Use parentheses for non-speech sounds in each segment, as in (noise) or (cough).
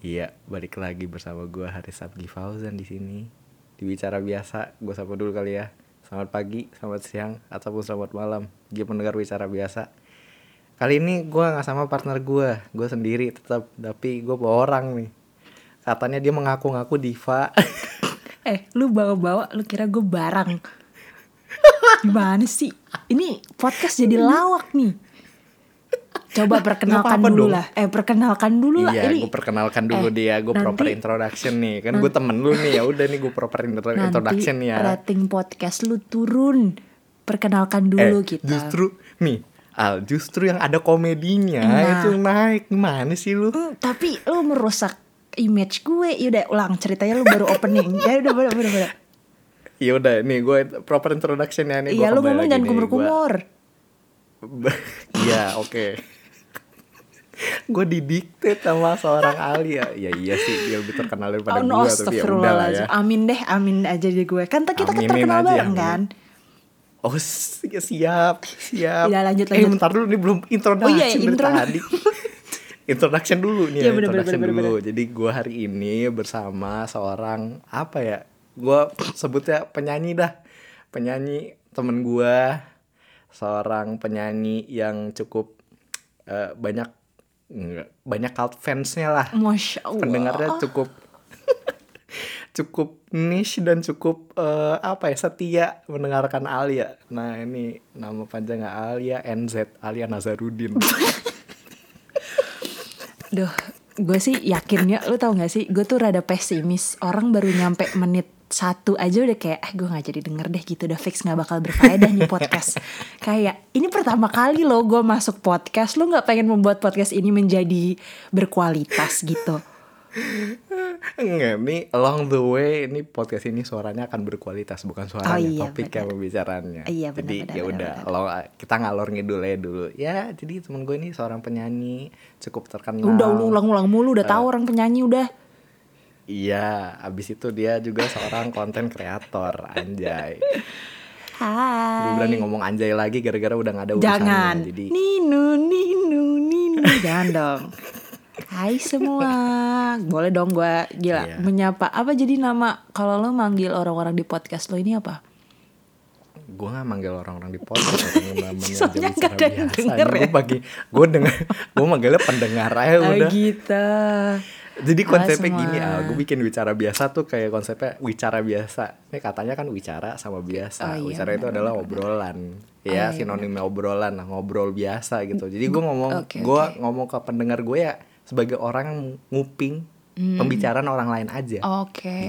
Iya, balik lagi bersama gue Haris Abdi Fauzan di sini. Di bicara biasa, gue sapa dulu kali ya. Selamat pagi, selamat siang, ataupun selamat malam. Dia pendengar bicara biasa. Kali ini gue nggak sama partner gue, gue sendiri tetap, tapi gue bawa orang nih. Katanya dia mengaku-ngaku diva. (laughs) Eh, lu bawa-bawa, lu kira gue barang. (laughs) Gimana sih? Ini podcast jadi lawak nih. Coba perkenalkan dulu dong. lah. Eh, perkenalkan dulu lah. iya, gue perkenalkan dulu eh, dia. Gue proper introduction nih. Kan gue temen lu nih. Ya udah nih gue proper intro- nanti introduction nih ya. rating podcast lu turun. Perkenalkan dulu eh, kita. Justru nih, Al, justru yang ada komedinya Nah. itu naik. Gimana sih lu? Hmm, tapi lu merusak image gue. Yaudah, ulang ceritanya lu baru opening. ya udah, udah, udah, udah. Ya udah nih gue proper introduction ya nih. Iya, lu ngomong jangan kumur-kumur. (laughs) Iya, oke. Gue didikte sama seorang Ali ya. Ya iya sih, dia lebih terkenal daripada Oh, no, gue tapi ya udah lah ya. Amin deh, amin aja di gue. Kan kita Aminin terkenal aja, bareng amin. kan? Oh ya siap, siap. Iya, lanjut, Eh lanjut. bentar dulu nih belum introduction Oh iya, dari intro. tadi. (laughs) introduction dulu nih, Iya, ya, bener, introduction bener, bener, dulu. Jadi gue hari ini bersama seorang apa ya? Gue sebutnya penyanyi dah, penyanyi temen gue, seorang penyanyi yang cukup eh, banyak enggak, banyak cult fansnya lah Masya Allah. pendengarnya cukup (laughs) cukup niche dan cukup eh, apa ya setia mendengarkan Alia. Nah ini nama panjangnya Alia NZ Alia Nazarudin. Duh, gue sih yakinnya, lu tau gak sih, gue tuh rada pesimis. Orang baru nyampe menit satu aja udah kayak, eh gue gak jadi denger deh gitu, udah fix gak bakal berfaedah nih podcast. (laughs) kayak, ini pertama kali loh gue masuk podcast, lu gak pengen membuat podcast ini menjadi berkualitas gitu. Enggak, nih along the way ini podcast ini suaranya akan berkualitas bukan suaranya Oh, iya, topik yang pembicaraannya. Iya, benar, jadi ya udah, kita ngalor ngidul aja dulu. Ya, jadi temen gue ini seorang penyanyi cukup terkenal. Udah ulang-ulang mulu, udah Eh. tahu orang penyanyi udah. Iya, abis itu dia juga seorang konten kreator, anjay. Hai. Gue berani ngomong anjay lagi gara-gara udah gak ada urusannya. Jangan. Jadi Ninu, ninu, ninu. Jangan dong. Hai semua. Boleh dong gue gila Iya. menyapa. Apa jadi nama kalau lo manggil orang-orang di podcast lo ini apa? gue gak manggil orang-orang di podcast (laughs) Soalnya nggak ada yang denger ya. Gue bagi gue denger gue manggilnya pendengar aja Ah, udah. gitu. Jadi konsepnya semua. gini, ah, gue bikin bicara biasa tuh kayak konsepnya wicara biasa. Ini katanya kan wicara sama biasa. Oh, iya, wicara itu adalah obrolan. Ya, iya, sinonimnya obrolan lah, ngobrol biasa gitu. Jadi gue ngomong, Oke, gue oke. ngomong ke pendengar gue ya sebagai orang yang nguping Hmm. pembicaraan orang lain aja. Oke.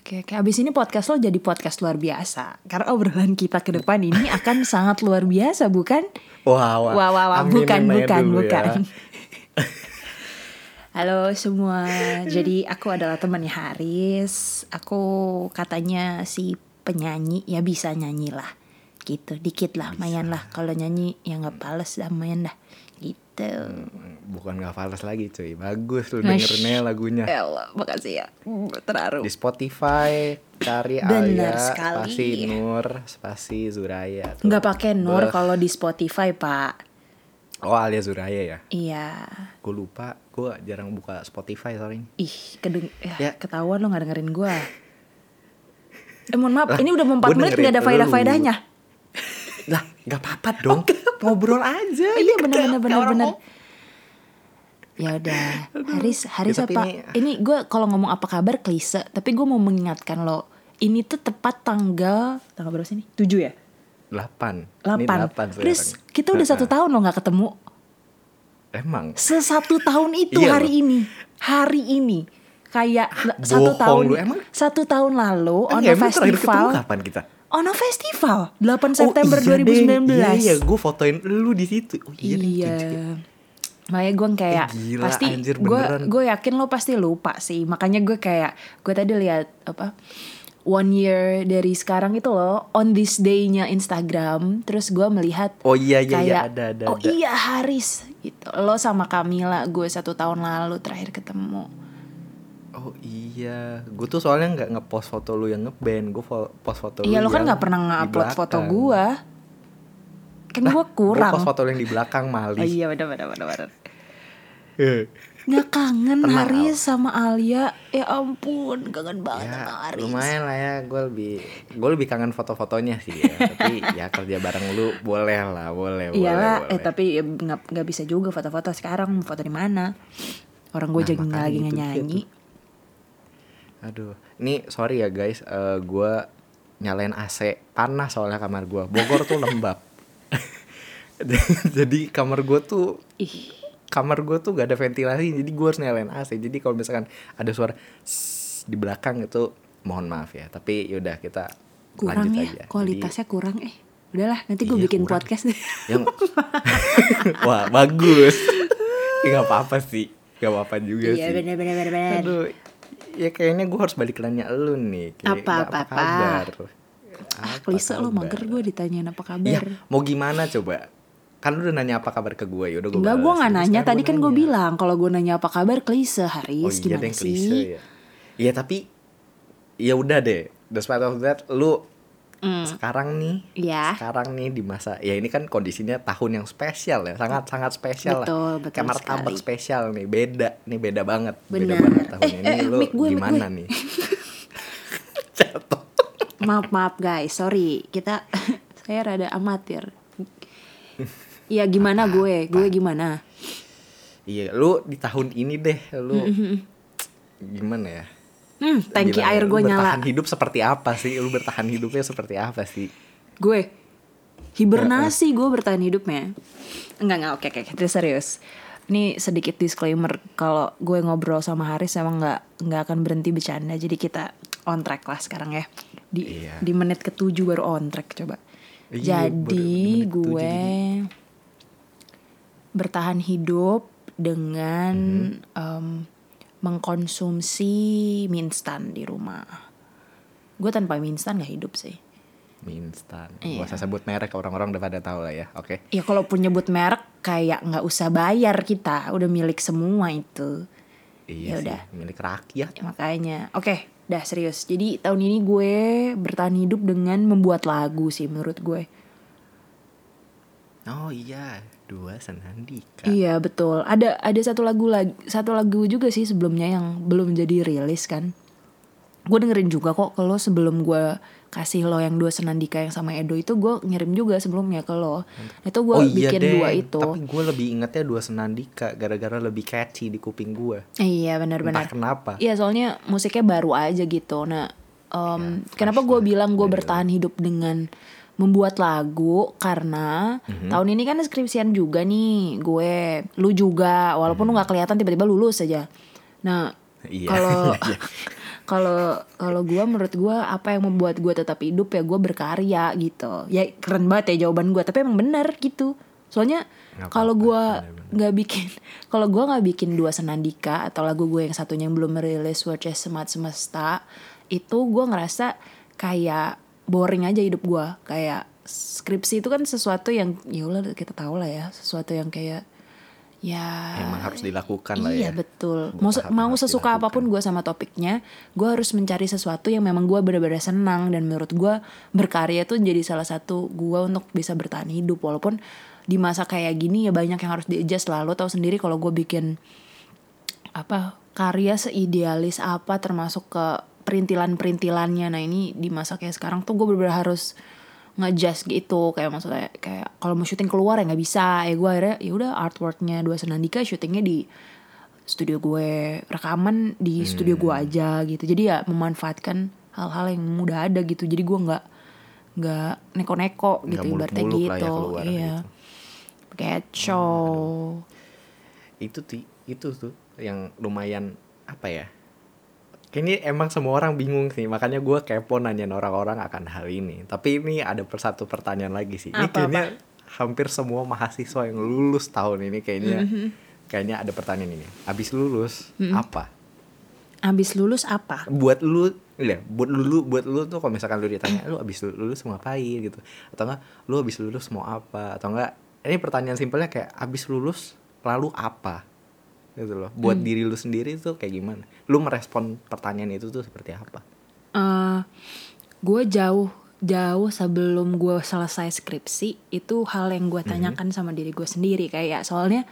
Oke, oke. Abis ini podcast lo jadi podcast luar biasa. Karena obrolan kita ke depan ini (laughs) akan sangat luar biasa, bukan? Wah, wah, Wah, wah, wah. Bukan, bukan, dulu ya. (laughs) Halo semua, jadi (laughs) aku adalah temannya Haris. Aku katanya si penyanyi ya bisa nyanyi lah, gitu. Dikit lah, mayan lah. Kalau nyanyi ya nggak pales dah, mayan dah, gitu. Bukan gak fals lagi cuy, bagus lu Nash. dengerinnya lagunya. Elah, makasih ya, terharu. Di Spotify cari Bener Alia, sekali. spasi Nur, spasi Zuraya. tuh. Nggak pakai Nur kalau di Spotify pak. Oh Alia Zuraya ya? Iya. Gue lupa, gue jarang buka Spotify sorry. Ih, kedeng ya, Ya. ketahuan lo nggak dengerin gua. Eh mohon maaf, Lah, ini udah mau 4 gua menit nggak ada lu. faedah-faedahnya. Lah, nggak apa-apa dong. (laughs) Ngobrol aja. Iya Ini benar benar benar benar. Ya udah, Haris Haris Ya, apa? ini- Ini, gue kalau ngomong apa kabar klise, tapi gue mau mengingatkan lo. Ini tuh tepat tanggal tanggal berapa sih ini? 7 ya? Delapan. Ini 8. delapan Terus kita udah satu tahun lo nggak ketemu. Emang? Sesatu tahun itu Iya hari loh. ini. Hari ini. Kayak satu bohong tahun lu, emang? satu tahun lalu on Iya, a festival. kapan kita? On a festival 8 September oh, iya deh. 2019. Iya, iya, gue fotoin lu di situ. Oh iya, deh, Iya. Makanya gue kayak Eh, gila, pasti gue gue yakin lo pasti lupa sih. Makanya gue kayak gue tadi lihat apa one year dari sekarang itu loh on this day-nya Instagram. Terus gue melihat Oh iya, iya, iya, kayak ada, ada, oh ada. iya Haris gitu. Lo sama Camila gue satu tahun lalu terakhir ketemu. Oh iya, gue tuh soalnya nggak ngepost foto lu yang ngeband, gue post foto Iya lu lo kan nggak pernah di nge-upload foto gue. Kan gue Gue kurang. post foto lu yang di belakang Oh Mali. iya benar benar benar benar. Eh, Nggak kangen Tenang, Haris sama Alia. Ya ampun kangen banget ya sama Haris. lumayan lah ya gue lebih gue lebih kangen foto-fotonya sih ya (laughs) tapi ya kerja bareng lu boleh lah boleh Iyalah boleh, eh boleh. tapi ya nggak nggak bisa juga foto-foto sekarang. Foto di mana? Orang gue Nah, makanya lagi itu dia nyanyi aduh ini sorry ya guys eh, gue nyalain AC panas soalnya kamar gue Bogor tuh lembab. (laughs) Jadi kamar gue tuh Ih kamar gue tuh gak ada ventilasi jadi gue harus nyalain AC jadi kalau misalkan ada suara di belakang itu mohon maaf ya. Tapi yaudah kita kurang lanjut ya aja. kualitasnya kurang. Eh udahlah nanti gue Iya, bikin kurang. podcast deh. Jadi, yang (laughs) (laughs) wah bagus. Nggak apa-apa sih. Nggak apa-apa juga iya sih. benar benar benar benar aduh ya kayaknya gue harus balik nanya lu nih. Kayak, Apa, nggak apa, apa? kabar? Ah Apa klise lo mager gue ditanyain apa ya kabar. mau gimana coba kan lu udah nanya apa kabar ke gue yaudah gue Enggak, gue nggak nanya. Tadi kan gue bilang kalau gue nanya apa kabar klise Oh Haris iya gimana deh sih? klise ya. Iya tapi ya udah deh. Despite of that lu sekarang nih. Iya. sekarang nih di masa ya ini kan kondisinya tahun yang spesial ya sangat sangat spesial Betul, lah betul kayak martabak sekali. spesial nih beda nih beda banget beda Benar. banget tahun Eh, ini eh, lu mic gue, gimana gue. nih (laughs) Maaf maaf guys, sorry kita (laughs) saya rada amatir. Ya gimana gue, gue gimana? iya lu di tahun ini deh lu gimana ya Hmm, tangki Gila, air gue nyala. bertahan hidup seperti apa sih lu bertahan hidupnya seperti apa sih Gue hibernasi gue bertahan hidupnya. Enggak enggak oke oke kita serius. Ini sedikit disclaimer kalau gue ngobrol sama Haris emang nggak nggak akan berhenti bercanda. Jadi kita on track lah sekarang ya. Di Iya. di menit ketujuh baru on track coba. Iya, jadi gue bertahan hidup dengan Mhm. em, mengkonsumsi mie instan di rumah. Gue tanpa mie instan gak hidup sih. mie instan Iya. gak usah sebut merek orang-orang udah pada tahu lah ya oke Ya kalau pun nyebut merek kayak nggak usah bayar kita, udah milik semua itu. Iya Ya sih, udah. milik rakyat. Ya, makanya, oke, dah serius. Jadi tahun ini gue bertahan hidup dengan membuat lagu sih menurut gue. Oh iya, dua Senandika. Iya betul. Ada ada satu lagu lagi, satu lagu juga sih sebelumnya yang belum jadi rilis kan. Gue dengerin juga kok kalau sebelum gue kasih lo yang dua Senandika yang sama Edo itu gue ngirim juga sebelumnya ke lo. Itu gue oh iya bikin deh, dua itu. tapi gue lebih ingetnya dua Senandika gara-gara lebih catchy di kuping gue. Iya benar-benar. kenapa. Iya soalnya musiknya baru aja gitu. Nah, em, kenapa gue bilang gue bertahan hidup dengan membuat lagu karena Mhm. tahun ini kan skripsian juga nih gue, lu juga, walaupun lu nggak kelihatan tiba-tiba lulus aja. Nah, Iya, kalau (laughs) iya. (laughs) kalau kalau gue menurut gue apa yang membuat gue tetap hidup ya gue berkarya gitu. Ya keren banget ya jawaban gue, tapi emang benar gitu. Soalnya kalau gue nggak bikin (laughs) kalau gue nggak bikin dua senandika atau lagu gue yang satunya yang belum merilis which is semat semesta itu gue ngerasa kayak boring aja hidup gue kayak skripsi itu kan sesuatu yang ya udah kita tahu lah ya sesuatu yang kayak ya Emang harus dilakukan lah iya ya. betul Buat mau mau sesuka dilakukan. apa pun gue sama topiknya gue harus mencari sesuatu yang memang gue benar-benar senang dan menurut gue berkarya tuh jadi salah satu gue untuk bisa bertahan hidup walaupun di masa kayak gini ya banyak yang harus di adjust lah lo tau sendiri kalau gue bikin apa karya seidealis apa termasuk ke perintilan-perintilannya. Nah ini di masa kayak sekarang tuh gue benar-benar harus ngejust gitu. Kayak maksudnya kayak kalau mau syuting keluar ya nggak bisa. Ya gue akhirnya ya udah artworknya dua Senandika syutingnya di studio gue rekaman di studio gue Hmm. aja gitu. Jadi ya memanfaatkan hal-hal yang mudah ada gitu. Jadi gue nggak nggak neko-neko gitu ibaratnya muluk-muluk gitu. ya iya. gitu. keco Itu ti itu tuh yang lumayan apa ya? Kayaknya emang semua orang bingung sih, makanya gue kepo nanyain orang-orang akan hal ini. Tapi ini ada per satu pertanyaan lagi sih. Ini kayaknya hampir semua mahasiswa yang lulus tahun ini kayaknya Mhm. kayaknya ada pertanyaan ini. Abis lulus Mhm. apa? abis lulus apa Buat lu, ya, buat lu, buat lu tuh kalau misalkan lu ditanya, lu abis lulus mau ngapain gitu, atau enggak, lu abis lulus mau apa, atau enggak, ini pertanyaan simpelnya kayak abis lulus lalu apa, gitu loh. Buat diri lu sendiri tuh kayak gimana? Lu merespon pertanyaan itu tuh seperti apa? eh gue jauh jauh sebelum gue selesai skripsi itu hal yang gue tanyakan sama diri gue sendiri kayak soalnya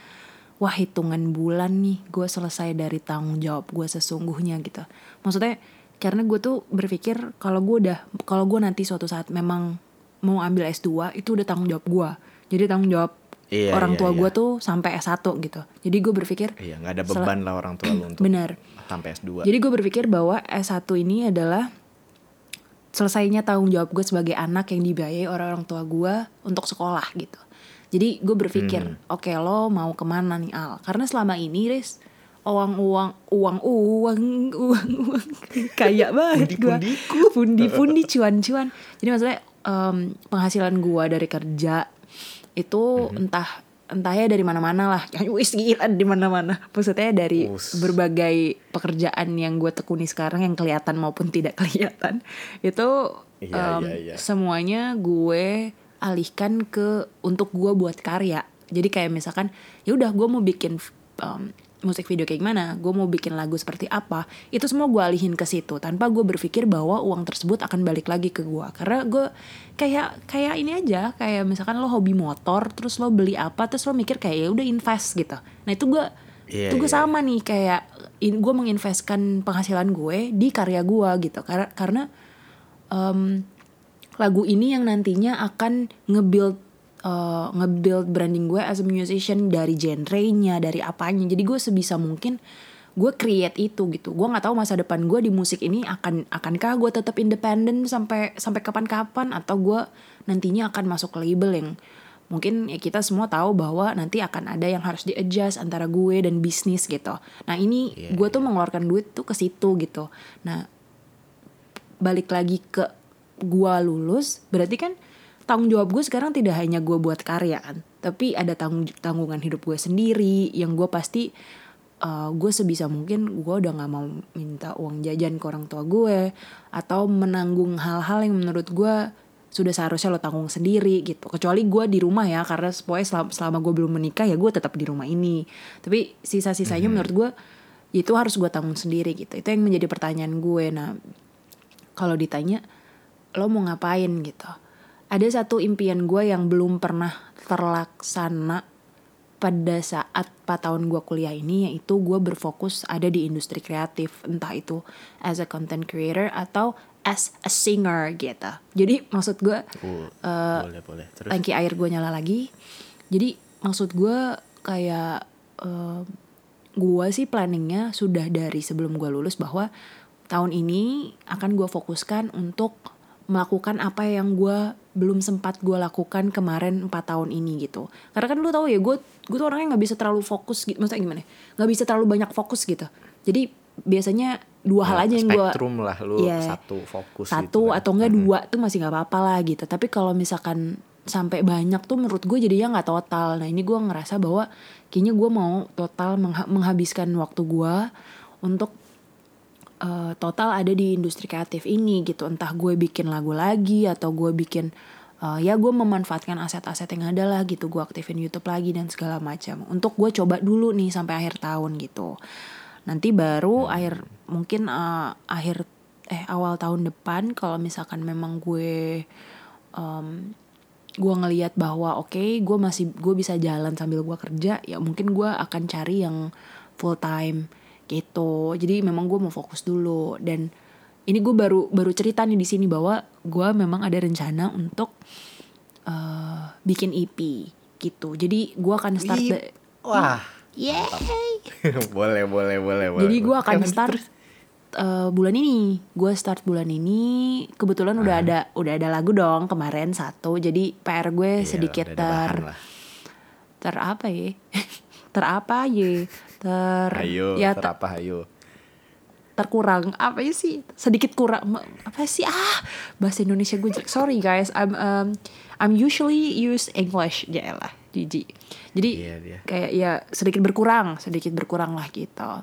wah hitungan bulan nih gue selesai dari tanggung jawab gue sesungguhnya gitu maksudnya karena gue tuh berpikir kalau gue udah kalau gue nanti suatu saat memang mau ambil S2 itu udah tanggung jawab gue jadi tanggung jawab Iya, orang iya, tua iya. gue tuh sampai S1 gitu jadi gue berpikir Iya, nggak ada beban lah orang tua lu (clears throat) untuk benar sampai S2. jadi gue berpikir bahwa S1 ini adalah selesainya tanggung jawab gue sebagai anak yang dibiayai orang-orang tua gue untuk sekolah gitu. Jadi gue berpikir, oke lo mau ke mana nih Al? Karena selama ini Riz, uang uang uang uang uang uang (laughs) kayak banget gue pundi pundi cuan cuan jadi maksudnya em, penghasilan gue dari kerja itu entah entah ya dari mana-mana lah (laughs) wis gila di mana-mana maksudnya dari Us. berbagai pekerjaan yang gue tekuni sekarang yang kelihatan maupun tidak (laughs) kelihatan itu Iya, em, iya, iya. semuanya gue alihkan ke untuk gue buat karya jadi kayak misalkan ya udah gue mau bikin em, musik video kayak gimana gue mau bikin lagu seperti apa itu semua gue alihin ke situ tanpa gue berpikir bahwa uang tersebut akan balik lagi ke gue karena gue kayak kayak ini aja kayak misalkan lo hobi motor terus lo beli apa terus lo mikir kayak ya udah invest gitu. Nah itu gue itu gue iya. sama nih kayak in, gue menginvestkan penghasilan gue di karya gue gitu. Karena karena em, lagu ini yang nantinya akan nge-build uh, nge-build branding gue as a musician dari genre-nya, dari apanya. Jadi gue sebisa mungkin gue create itu gitu. Gue nggak tahu masa depan gue di musik ini akan akankah gue tetap independen sampai sampai kapan-kapan atau gue nantinya akan masuk ke label yang mungkin ya kita semua tahu bahwa nanti akan ada yang harus di-adjust antara gue dan bisnis gitu. Nah ini Iya, gue tuh mengeluarkan duit tuh ke situ gitu. Nah balik lagi ke gua lulus berarti kan tanggung jawab gue sekarang tidak hanya gue buat karya kan tapi ada tanggung tanggungan hidup gue sendiri yang gue pasti uh, gue sebisa mungkin gue udah nggak mau minta uang jajan ke orang tua gue atau menanggung hal-hal yang menurut gue sudah seharusnya lo tanggung sendiri gitu. Kecuali gue di rumah ya karena pokoknya selama, selama gue belum menikah ya gue tetap di rumah ini. Tapi sisa-sisanya menurut gue itu harus gue tanggung sendiri gitu. Itu yang menjadi pertanyaan gue. Nah kalau ditanya lo mau ngapain gitu ada satu impian gue yang belum pernah terlaksana pada saat 4 tahun gue kuliah ini yaitu gue berfokus ada di industri kreatif entah itu as a content creator atau as a singer gitu. Jadi maksud gue Uh, boleh boleh. Terus? tangki air gue nyala lagi. Jadi maksud gue kayak eh, gue sih planningnya sudah dari sebelum gue lulus bahwa tahun ini akan gue fokuskan untuk melakukan apa yang gue belum sempat gue lakukan kemarin 4 tahun ini gitu. Karena kan lu tahu ya gue gue tuh orangnya nggak bisa terlalu fokus gitu maksudnya gimana nggak bisa terlalu banyak fokus gitu. Jadi biasanya dua hal aja yang gue spektrum lah lu Iya. satu fokus satu gitu kan. atau enggak dua tuh masih nggak apa-apa lah gitu. Tapi kalau misalkan sampai banyak tuh menurut gue jadinya nggak total. Nah ini gue ngerasa bahwa kayaknya gue mau total mengha- menghabiskan waktu gue untuk eh, total ada di industri kreatif ini gitu. Entah gue bikin lagu lagi atau gue bikin eh, ya gue memanfaatkan aset-aset yang ada lah gitu. Gue aktifin YouTube lagi dan segala macam. Untuk gue coba dulu nih sampai akhir tahun gitu. Nanti baru akhir mungkin eh, akhir eh awal tahun depan kalau misalkan memang gue em, gue ngelihat bahwa oke gue masih gue bisa jalan sambil gue kerja ya mungkin gue akan cari yang full time gitu jadi memang gue mau fokus dulu dan ini gue baru baru cerita nih di sini bahwa gue memang ada rencana untuk eh, bikin EP gitu jadi gue akan start Wih, the- Wah. Yeay. boleh (laughs) boleh boleh boleh. Jadi gue akan start terus. eh, bulan ini. Gue start bulan ini. Kebetulan udah Ah. ada udah ada lagu dong kemarin satu. Jadi PR gue Iya, sedikit ter ter apa ya? (laughs) ter apa ya? Ter Ayo, ya ter ter- apa ayo. terkurang apa ya sih? Sedikit kurang apa sih? Ah, bahasa Indonesia gue jelek. Sorry guys, I'm um, I'm usually use English. Ya lah, jijik. Jadi Iya, dia. kayak ya sedikit berkurang, sedikit berkurang lah gitu.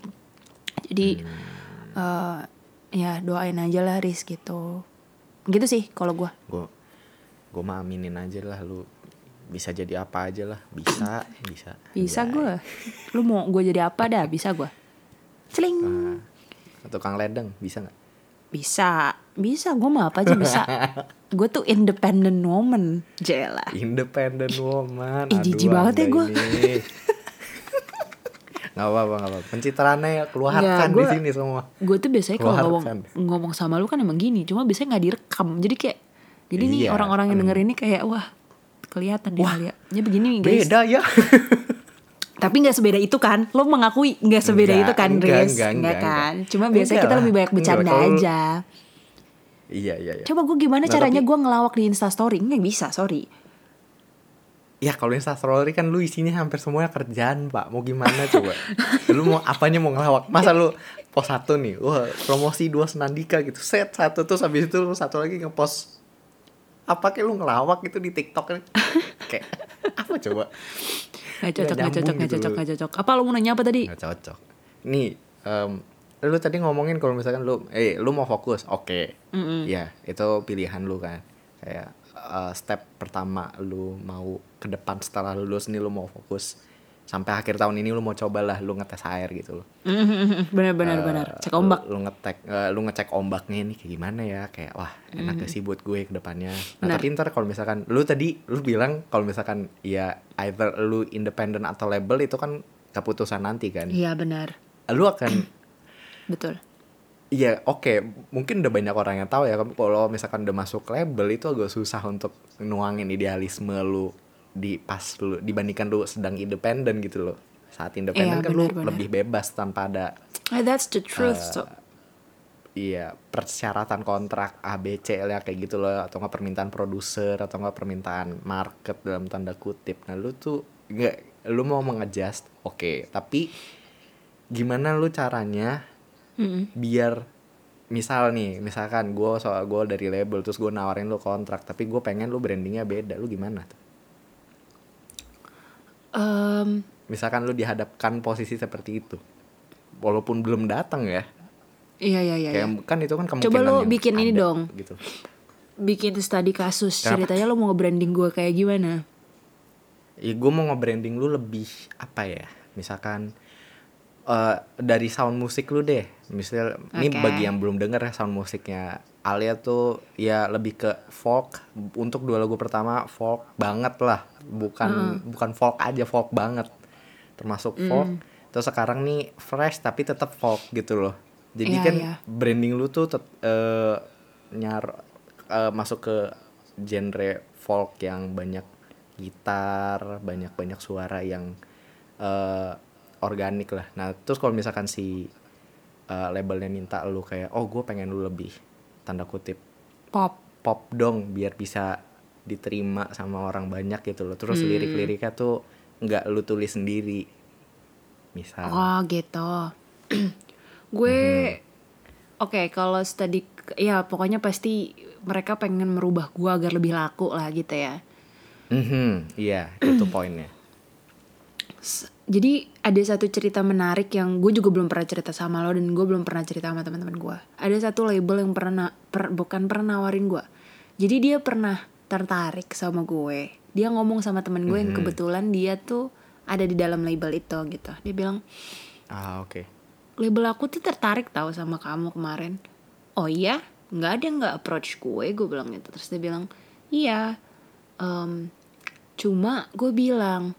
Jadi Hmm. eh, ya doain aja lah Riz gitu. Gitu sih kalau gue. Gue gue mah aminin aja lah lu bisa jadi apa aja lah bisa bisa Bisa gue. Lu mau gue jadi apa dah? Bisa gue. Celing. Ah, tukang ledeng bisa nggak Bisa. Bisa. Gue mah apa aja bisa. (laughs) gue tuh independent woman. Jela. independent woman Ih, jijik banget ya ini. (laughs) nggak apa-apa nggak apa pencitraannya ya keluarkan gua- di sini semua gue tuh biasanya kalau ngomong ngomong sama lu kan emang gini cuma biasanya nggak direkam jadi kayak jadi nih Iya, orang-orang yang denger ini kayak wah kelihatan dia kali ya begini guys. beda ya. (laughs) Tapi nggak sebeda itu kan? Lo mengakui nggak sebeda Enggak, itu kan enggak, Riz enggak, enggak, kan? Enggak. cuma biasanya Enggak kita lah, lebih banyak enggak, bercanda kalau- aja. Iya iya iya. Coba gue gimana Nah, caranya tapi- gue ngelawak di instastory nggak bisa sorry. Ya kalau instastory kan lu isinya hampir semuanya kerjaan pak. Mau gimana coba? Lu mau apanya mau ngelawak? Masa lu post satu nih? Wah promosi dua senandika gitu. Set satu terus habis itu lu satu lagi ngepost apa kayak lu ngelawak gitu di tiktok kan (laughs) kayak apa coba? Nggak cocok nggak cocok nggak gitu. cocok nggak cocok. Apa lo mau nanya apa tadi? Nggak cocok. Nih em, lu tadi ngomongin kalau misalkan lu eh lu mau fokus oke. Ya itu pilihan lu kan. Kayak eh, step pertama lu mau ke depan setelah lulus nih lu mau fokus sampai akhir tahun ini lu mau cobalah lu ngetes air gitu loh. (laughs) Benar benar benar. Cek ombak. lu ngetek eh, lu ngecek ombaknya ini kayak gimana ya? Kayak wah enak gak sih buat gue ke depannya? Nah, Benar. tapi ntar kalau misalkan lu tadi lu bilang kalau misalkan ya either lu independen atau label itu kan keputusan nanti kan? Iya benar. Lu akan (clears throat) betul. Iya oke. Mungkin udah banyak orang yang tahu ya kalau misalkan udah masuk label itu agak susah untuk nuangin idealisme lu di pas lu dibandingkan lu sedang independen gitu loh saat independen Iya, kan lu benar-benar. lebih bebas tanpa ada Ah, that's the truth Eh, so. iya persyaratan kontrak A B C lah kayak gitu loh atau nggak permintaan produser atau nggak permintaan market dalam tanda kutip nah lu tuh nggak lu mau mengadjust oke tapi gimana lu caranya Mm-mm. biar misal nih misalkan gue soal gue dari label terus gue nawarin lu kontrak tapi gue pengen lu brandingnya beda lu gimana tuh Em, misalkan lu dihadapkan posisi seperti itu walaupun belum datang ya iya iya iya iya. kayak kan itu kan kemungkinan Coba lu bikin ini ada, dong. gitu bikin studi kasus Kenapa? ceritanya lo mau nge-branding gue kayak gimana ya gue mau nge-branding lu lebih apa ya misalkan eh dari sound musik lu deh. Misal ini Oke. bagi yang belum denger ya sound musiknya Alia tuh ya lebih ke folk. Untuk dua lagu pertama folk banget lah. Bukan bukan folk aja folk banget. Termasuk folk. Terus sekarang nih fresh tapi tetap folk gitu loh. Jadi Iya, kan iya. branding lu tuh tet- eh, nyar eh, masuk ke genre folk yang banyak gitar banyak banyak suara yang eh, organik lah. Nah terus kalau misalkan si eh, labelnya minta lu kayak oh gue pengen lu lebih tanda kutip pop. Pop dong biar bisa diterima sama orang banyak gitu loh. Terus Hmm. lirik-liriknya tuh nggak lu tulis sendiri misal. Oh gitu. (clears throat) Gue oke kalau studi ya pokoknya pasti mereka pengen merubah gue agar lebih laku lah gitu ya. Mhm, iya itu poinnya. (clears throat) S- jadi ada satu cerita menarik yang gue juga belum pernah cerita sama lo dan gue belum pernah cerita sama teman-teman gue. Ada satu label yang pernah per- bukan pernah nawarin gue. Jadi dia pernah tertarik sama gue. Dia ngomong sama temen gue yang kebetulan dia tuh ada di dalam label itu gitu. Dia bilang ah oke label aku tuh tertarik tahu sama kamu kemarin. Oh iya, nggak ada nggak approach gue, gue bilang gitu. Terus dia bilang, iya. em, cuma gue bilang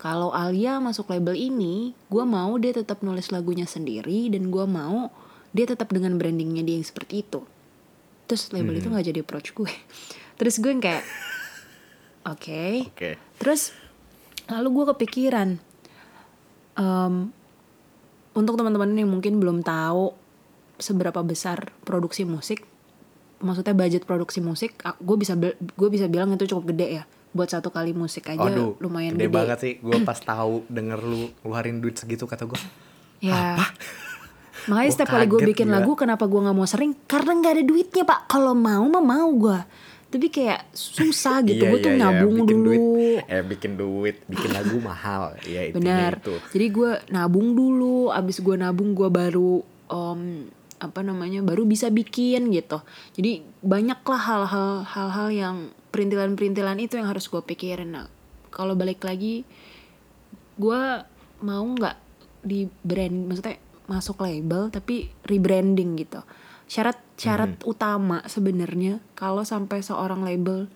kalau Alia masuk label ini, gue mau dia tetap nulis lagunya sendiri dan gue mau dia tetap dengan brandingnya dia yang seperti itu. Terus label itu nggak jadi approach gue. (laughs) Terus gue yang kayak, oke. oke Terus lalu gue kepikiran em, untuk teman-teman yang mungkin belum tahu seberapa besar produksi musik, maksudnya budget produksi musik, gue bisa gue bisa bilang itu cukup gede ya buat satu kali musik aja Aduh, lumayan gede gede. banget sih. Gue (clears throat) pas tahu denger lu ngeluarin duit segitu kata gue. Ya. Makanya Gua setiap kali gue bikin gila. lagu kenapa gue nggak mau sering? Karena nggak ada duitnya pak. Kalau mau mah mau gue. Tapi kayak susah gitu. Iya, gue tuh iya, iya, nabung bikin dulu. Duit, eh bikin duit, bikin lagu mahal. Ya Benar. itu. Jadi gue nabung dulu, abis gue nabung gue baru em, apa namanya baru bisa bikin gitu. Jadi banyaklah hal-hal hal-hal yang perintilan-perintilan itu yang harus gue pikirin. Nah, kalau balik lagi, gue mau nggak di brand, maksudnya masuk label tapi rebranding gitu. Syarat syarat utama sebenarnya kalau sampai seorang label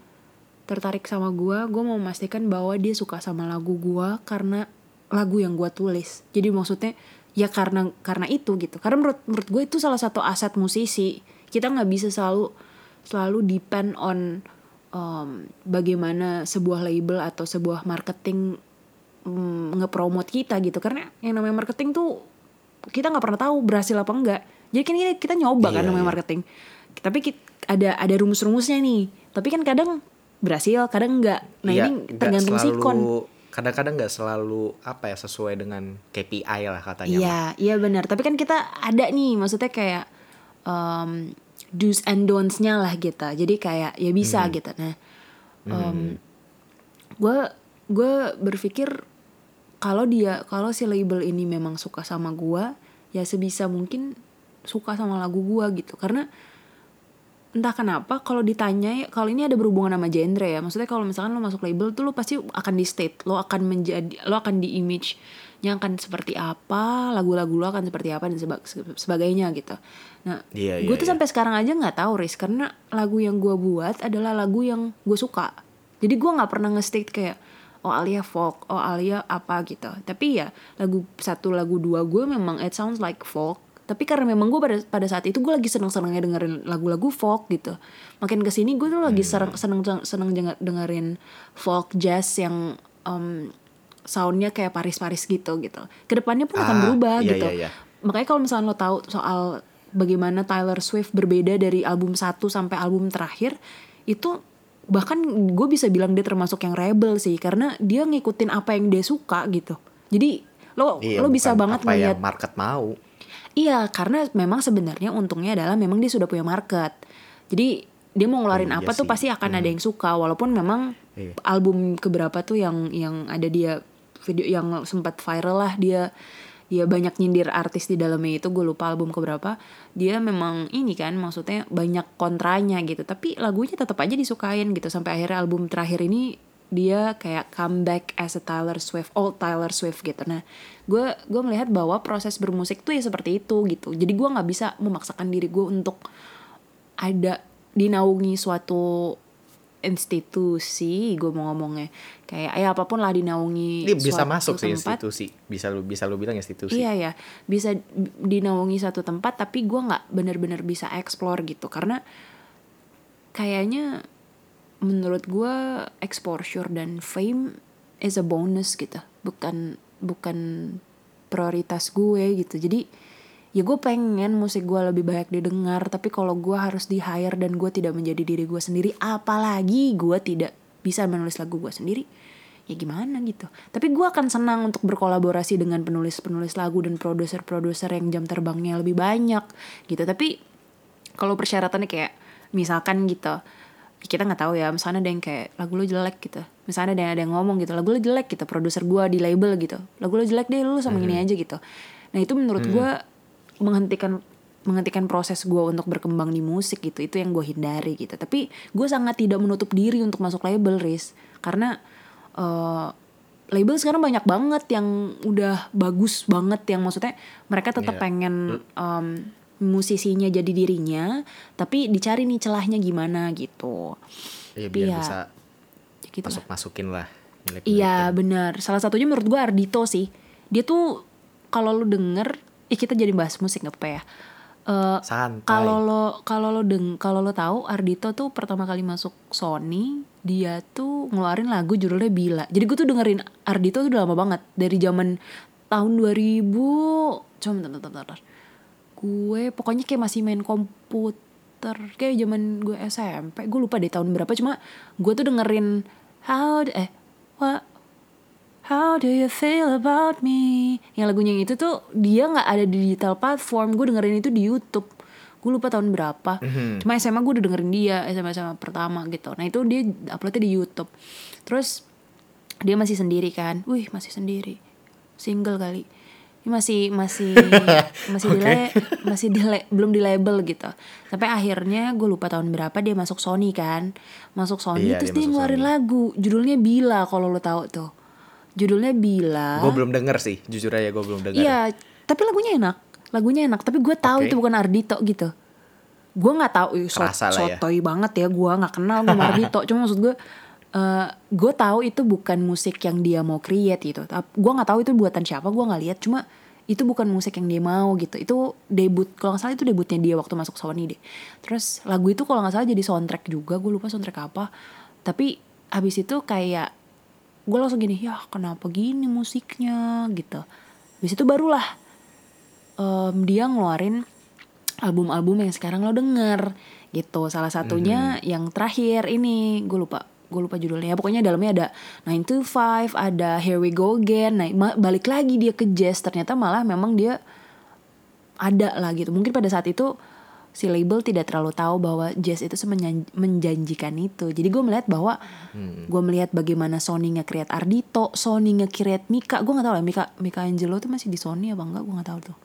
tertarik sama gue, gue mau memastikan bahwa dia suka sama lagu gue karena lagu yang gue tulis jadi maksudnya ya karena karena itu gitu karena menurut menurut gue itu salah satu aset musisi kita nggak bisa selalu selalu depend on um, bagaimana sebuah label atau sebuah marketing um, ngepromot kita gitu karena yang namanya marketing tuh kita nggak pernah tahu berhasil apa enggak jadi kan kita, kita nyoba kan Iya, namanya iya. marketing tapi kit- ada ada rumus-rumusnya nih tapi kan kadang berhasil kadang enggak nah Iya, ini tergantung selalu- sikon kadang-kadang nggak selalu apa ya sesuai dengan KPI lah katanya mah. Iya, iya benar. Tapi kan kita ada nih, maksudnya kayak um, do's and don'ts-nya lah gitu. Jadi kayak ya bisa Hmm. gitu. Nah, gue gue berpikir kalau dia kalau si label ini memang suka sama gue, ya sebisa mungkin suka sama lagu gue gitu. Karena entah kenapa kalau ditanya kalau ini ada berhubungan sama genre ya maksudnya kalau misalkan lo masuk label tuh lo pasti akan di state lo akan menjadi lo akan di image nya akan seperti apa lagu-lagu lo akan seperti apa dan seba- sebagainya gitu nah Iya, gue iya, tuh iya. sampai sekarang aja nggak tahu Riz karena lagu yang gue buat adalah lagu yang gue suka. Jadi gue nggak pernah nge-state kayak oh Alia folk oh Alia apa gitu. Tapi ya lagu satu lagu dua gue memang it sounds like folk. Tapi karena memang gue pada pada saat itu gue lagi seneng senengnya dengerin lagu-lagu folk gitu. Makin ke sini gue tuh lagi seneng seneng seneng denger- dengerin folk jazz yang um, soundnya kayak Paris Paris gitu gitu. Ke depannya pun akan Ah, berubah iya, gitu. iya, iya. makanya kalau misalnya lo tahu soal bagaimana Taylor Swift berbeda dari album 1 sampai album terakhir itu bahkan gue bisa bilang dia termasuk yang rebel sih karena dia ngikutin apa yang dia suka gitu jadi lo Iya, lo bisa banget apa ngeliat yang market mau Iya, karena memang sebenarnya untungnya adalah memang dia sudah punya market. Jadi dia mau ngeluarin Oh, iya apa tuh sih. pasti akan ada yang suka walaupun memang Iya. album keberapa tuh yang yang ada dia video yang sempat viral lah dia dia banyak nyindir artis di dalamnya itu gue lupa album keberapa dia memang ini kan maksudnya banyak kontranya gitu tapi lagunya tetap aja disukain gitu sampai akhirnya album terakhir ini dia kayak comeback as a Taylor Swift old Taylor Swift gitu. Nah gue gue melihat bahwa proses bermusik tuh ya seperti itu gitu. Jadi gue nggak bisa memaksakan diri gue untuk ada dinaungi suatu institusi gue mau ngomongnya. Kayak ya apa pun lah dinaungi ini bisa masuk sih tempat. institusi. Bisa lu bisa lu bilang institusi. Iya ya, bisa dinaungi satu tempat tapi gue nggak benar-benar bisa explore gitu. Karena kayaknya menurut gue exposure dan fame is a bonus gitu, bukan bukan prioritas gue gitu. Jadi ya gue pengen musik gue lebih banyak didengar tapi kalau gue harus di hire dan gue tidak menjadi diri gue sendiri apalagi gue tidak bisa menulis lagu gue sendiri ya gimana gitu. Tapi gue akan senang untuk berkolaborasi dengan penulis-penulis lagu dan produser-produser yang jam terbangnya lebih banyak gitu. Tapi kalau persyaratannya kayak misalkan gitu kita nggak tahu ya misalnya ada yang kayak lagu lo jelek gitu. Misalnya ada yang ada yang ngomong gitu lagu lo jelek gitu produser gue di label gitu lagu lo jelek deh lu sama gini aja gitu. Nah itu menurut gue menghentikan menghentikan proses gue untuk berkembang di musik gitu itu yang gue hindari gitu tapi gue sangat tidak menutup diri untuk masuk label Riz karena eh, label sekarang banyak banget yang udah bagus banget yang maksudnya mereka tetap Iya. pengen em, musisinya jadi dirinya tapi dicari nih celahnya gimana gitu Iya, biar Iya. bisa gitu masuk masukin lah Iya benar. Salah satunya menurut gue Ardito sih. Dia tuh kalau lu denger, eh kita jadi bahas musik nggak apa ya. Eh, santai kalau lo kalau lo deng kalau lo tahu Ardito tuh pertama kali masuk Sony dia tuh ngeluarin lagu judulnya Bila. Jadi gue tuh dengerin Ardito tuh udah lama banget dari zaman tahun 2000 coba bentar, bentar, bentar. Gue pokoknya kayak masih main komputer kayak zaman gue SMP. Gue lupa deh tahun berapa cuma gue tuh dengerin how eh what How do you feel about me? Yang lagunya yang itu tuh dia nggak ada di digital platform. Gue dengerin itu di YouTube. Gue lupa tahun berapa. Cuma SMA gue udah dengerin dia SMA SMA pertama gitu. Nah itu dia uploadnya di YouTube. Terus dia masih sendiri kan? Wih masih sendiri. Single kali. Ini masih masih (laughs) masih di Oke. masih di le- belum di label gitu. Sampai akhirnya gue lupa tahun berapa dia masuk Sony kan. Masuk Sony Iya, terus dia dia, ngeluarin Sony. lagu. Judulnya Bila kalau lo tahu tuh. Judulnya Bila. gue belum denger sih jujur aja gue belum denger Iya, tapi lagunya enak. Lagunya enak, tapi gue tahu Oke. itu bukan Ardito gitu. Gue nggak tahu, so, ya. sotoy banget ya. Gue nggak kenal sama Ardito. Cuma maksud gue, eh gue tahu itu bukan musik yang dia mau create gitu. Gue nggak tahu itu buatan siapa, gue nggak lihat. Cuma itu bukan musik yang dia mau gitu. Itu debut, kalau nggak salah itu debutnya dia waktu masuk Sony deh. Terus lagu itu kalau nggak salah jadi soundtrack juga. Gue lupa soundtrack apa. Tapi habis itu kayak gue langsung gini, ya kenapa gini musiknya gitu. Habis itu barulah em, dia ngeluarin album-album yang sekarang lo denger gitu. Salah satunya yang terakhir ini gue lupa gue lupa judulnya. Pokoknya dalamnya ada 9 to 5, ada Here We Go Again. Nah, balik lagi dia ke jazz. Ternyata malah memang dia ada lah gitu. Mungkin pada saat itu si label tidak terlalu tahu bahwa jazz itu menjanjikan itu. Jadi gue melihat bahwa gue melihat bagaimana Sony nge-create Ardito, Sony nge-create Mika. Gue nggak tahu lah Mika Mika Angelo tuh masih di Sony apa enggak? Gue nggak tahu tuh.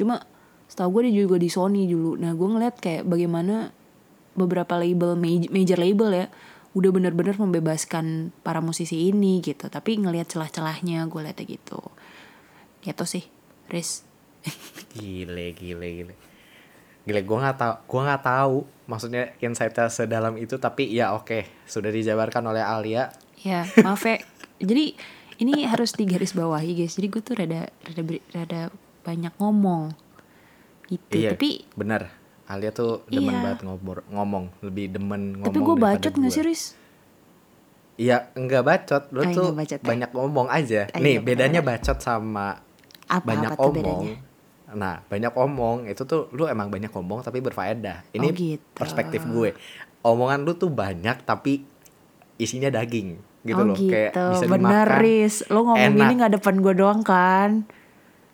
Cuma setahu gue dia juga di Sony dulu. Nah gue ngeliat kayak bagaimana beberapa label major, major label ya udah bener-bener membebaskan para musisi ini gitu. Tapi ngelihat celah-celahnya gue liatnya gitu. Gitu sih, Riz. (laughs) Gile, gile, gile. Gile, gue nggak tahu, gue nggak tahu. Maksudnya insight-nya sedalam itu, tapi ya oke, sudah dijabarkan oleh Alia. Ya, maaf ya. Jadi ini harus digaris bawahi guys. Jadi gue tuh rada rada rada banyak ngomong. Gitu. Iya, Tapi bener. Alia tuh demen Iya. banget ngomong, ngomong, lebih demen ngomong. tapi gue bacot nggak sih, Riz? Iya, enggak bacot. Lu Ah, tuh bacot ya? banyak ngomong aja. Ah, Nih, bedanya benar. bacot sama Apa banyak apa omong. bedanya? Nah, banyak omong itu tuh lu emang banyak ngomong tapi berfaedah. Ini Oh, gitu. perspektif gue. Omongan lu tuh banyak tapi isinya daging gitu oh loh. gitu. Kayak bisa Bener, dimakan. Riz. Lo ngomong enak. ini nggak depan gue doang kan?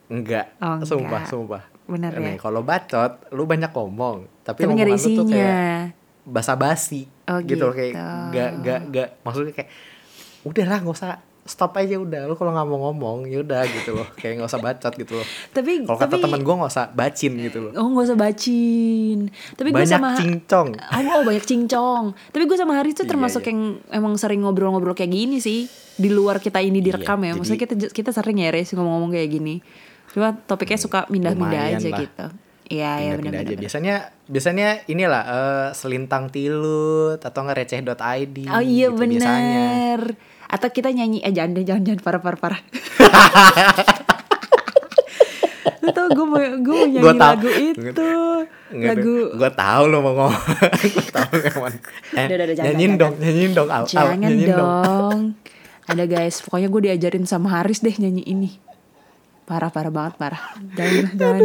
Enggak, Oh, sumpah, enggak. sumpah. Bener ya? Kalau bacot, lu banyak ngomong, tapi, Tapi omongan lu tuh isinya. kayak basa-basi Oh, gitu loh kayak gitu. gak gak gak maksudnya kayak udahlah nggak usah stop aja udah. Lu kalau nggak mau ngomong ya udah gitu loh. Kayak nggak usah bacot gitu loh. Tapi kalau kata teman gue nggak usah bacin gitu loh. Oh gak usah bacin. Tapi gue sama cincong. (laughs) Oh, oh banyak cincong. Tapi gue sama Haris tuh Iya, termasuk iya. yang Emang sering ngobrol-ngobrol kayak gini sih. Di luar kita ini direkam Iya, ya Maksudnya kita kita sering ya Riz ngomong-ngomong kayak gini. Cuma topiknya suka mindah-mindah aja lah. gitu. Iya iya Pindah-pindah aja. biasanya biasanya inilah eh, selintang tilut atau nggak receh.id Oh iya gitu biasanya. bener Atau kita nyanyi Eh jangan deh, jangan jangan parah parah parah (laughs) Lu tau gue mau, gue mau nyanyi Gua tau. lagu itu Lagu gue tahu lo mau ngomong gue tahu emang eh, (laughs) Udah, udah, nyanyiin dong nyanyiin dong Al, Al, Jangan nyanyiin dong. Ada guys, pokoknya gue diajarin sama Haris deh nyanyi ini. Parah parah banget parah. Jangan (laughs) jangan.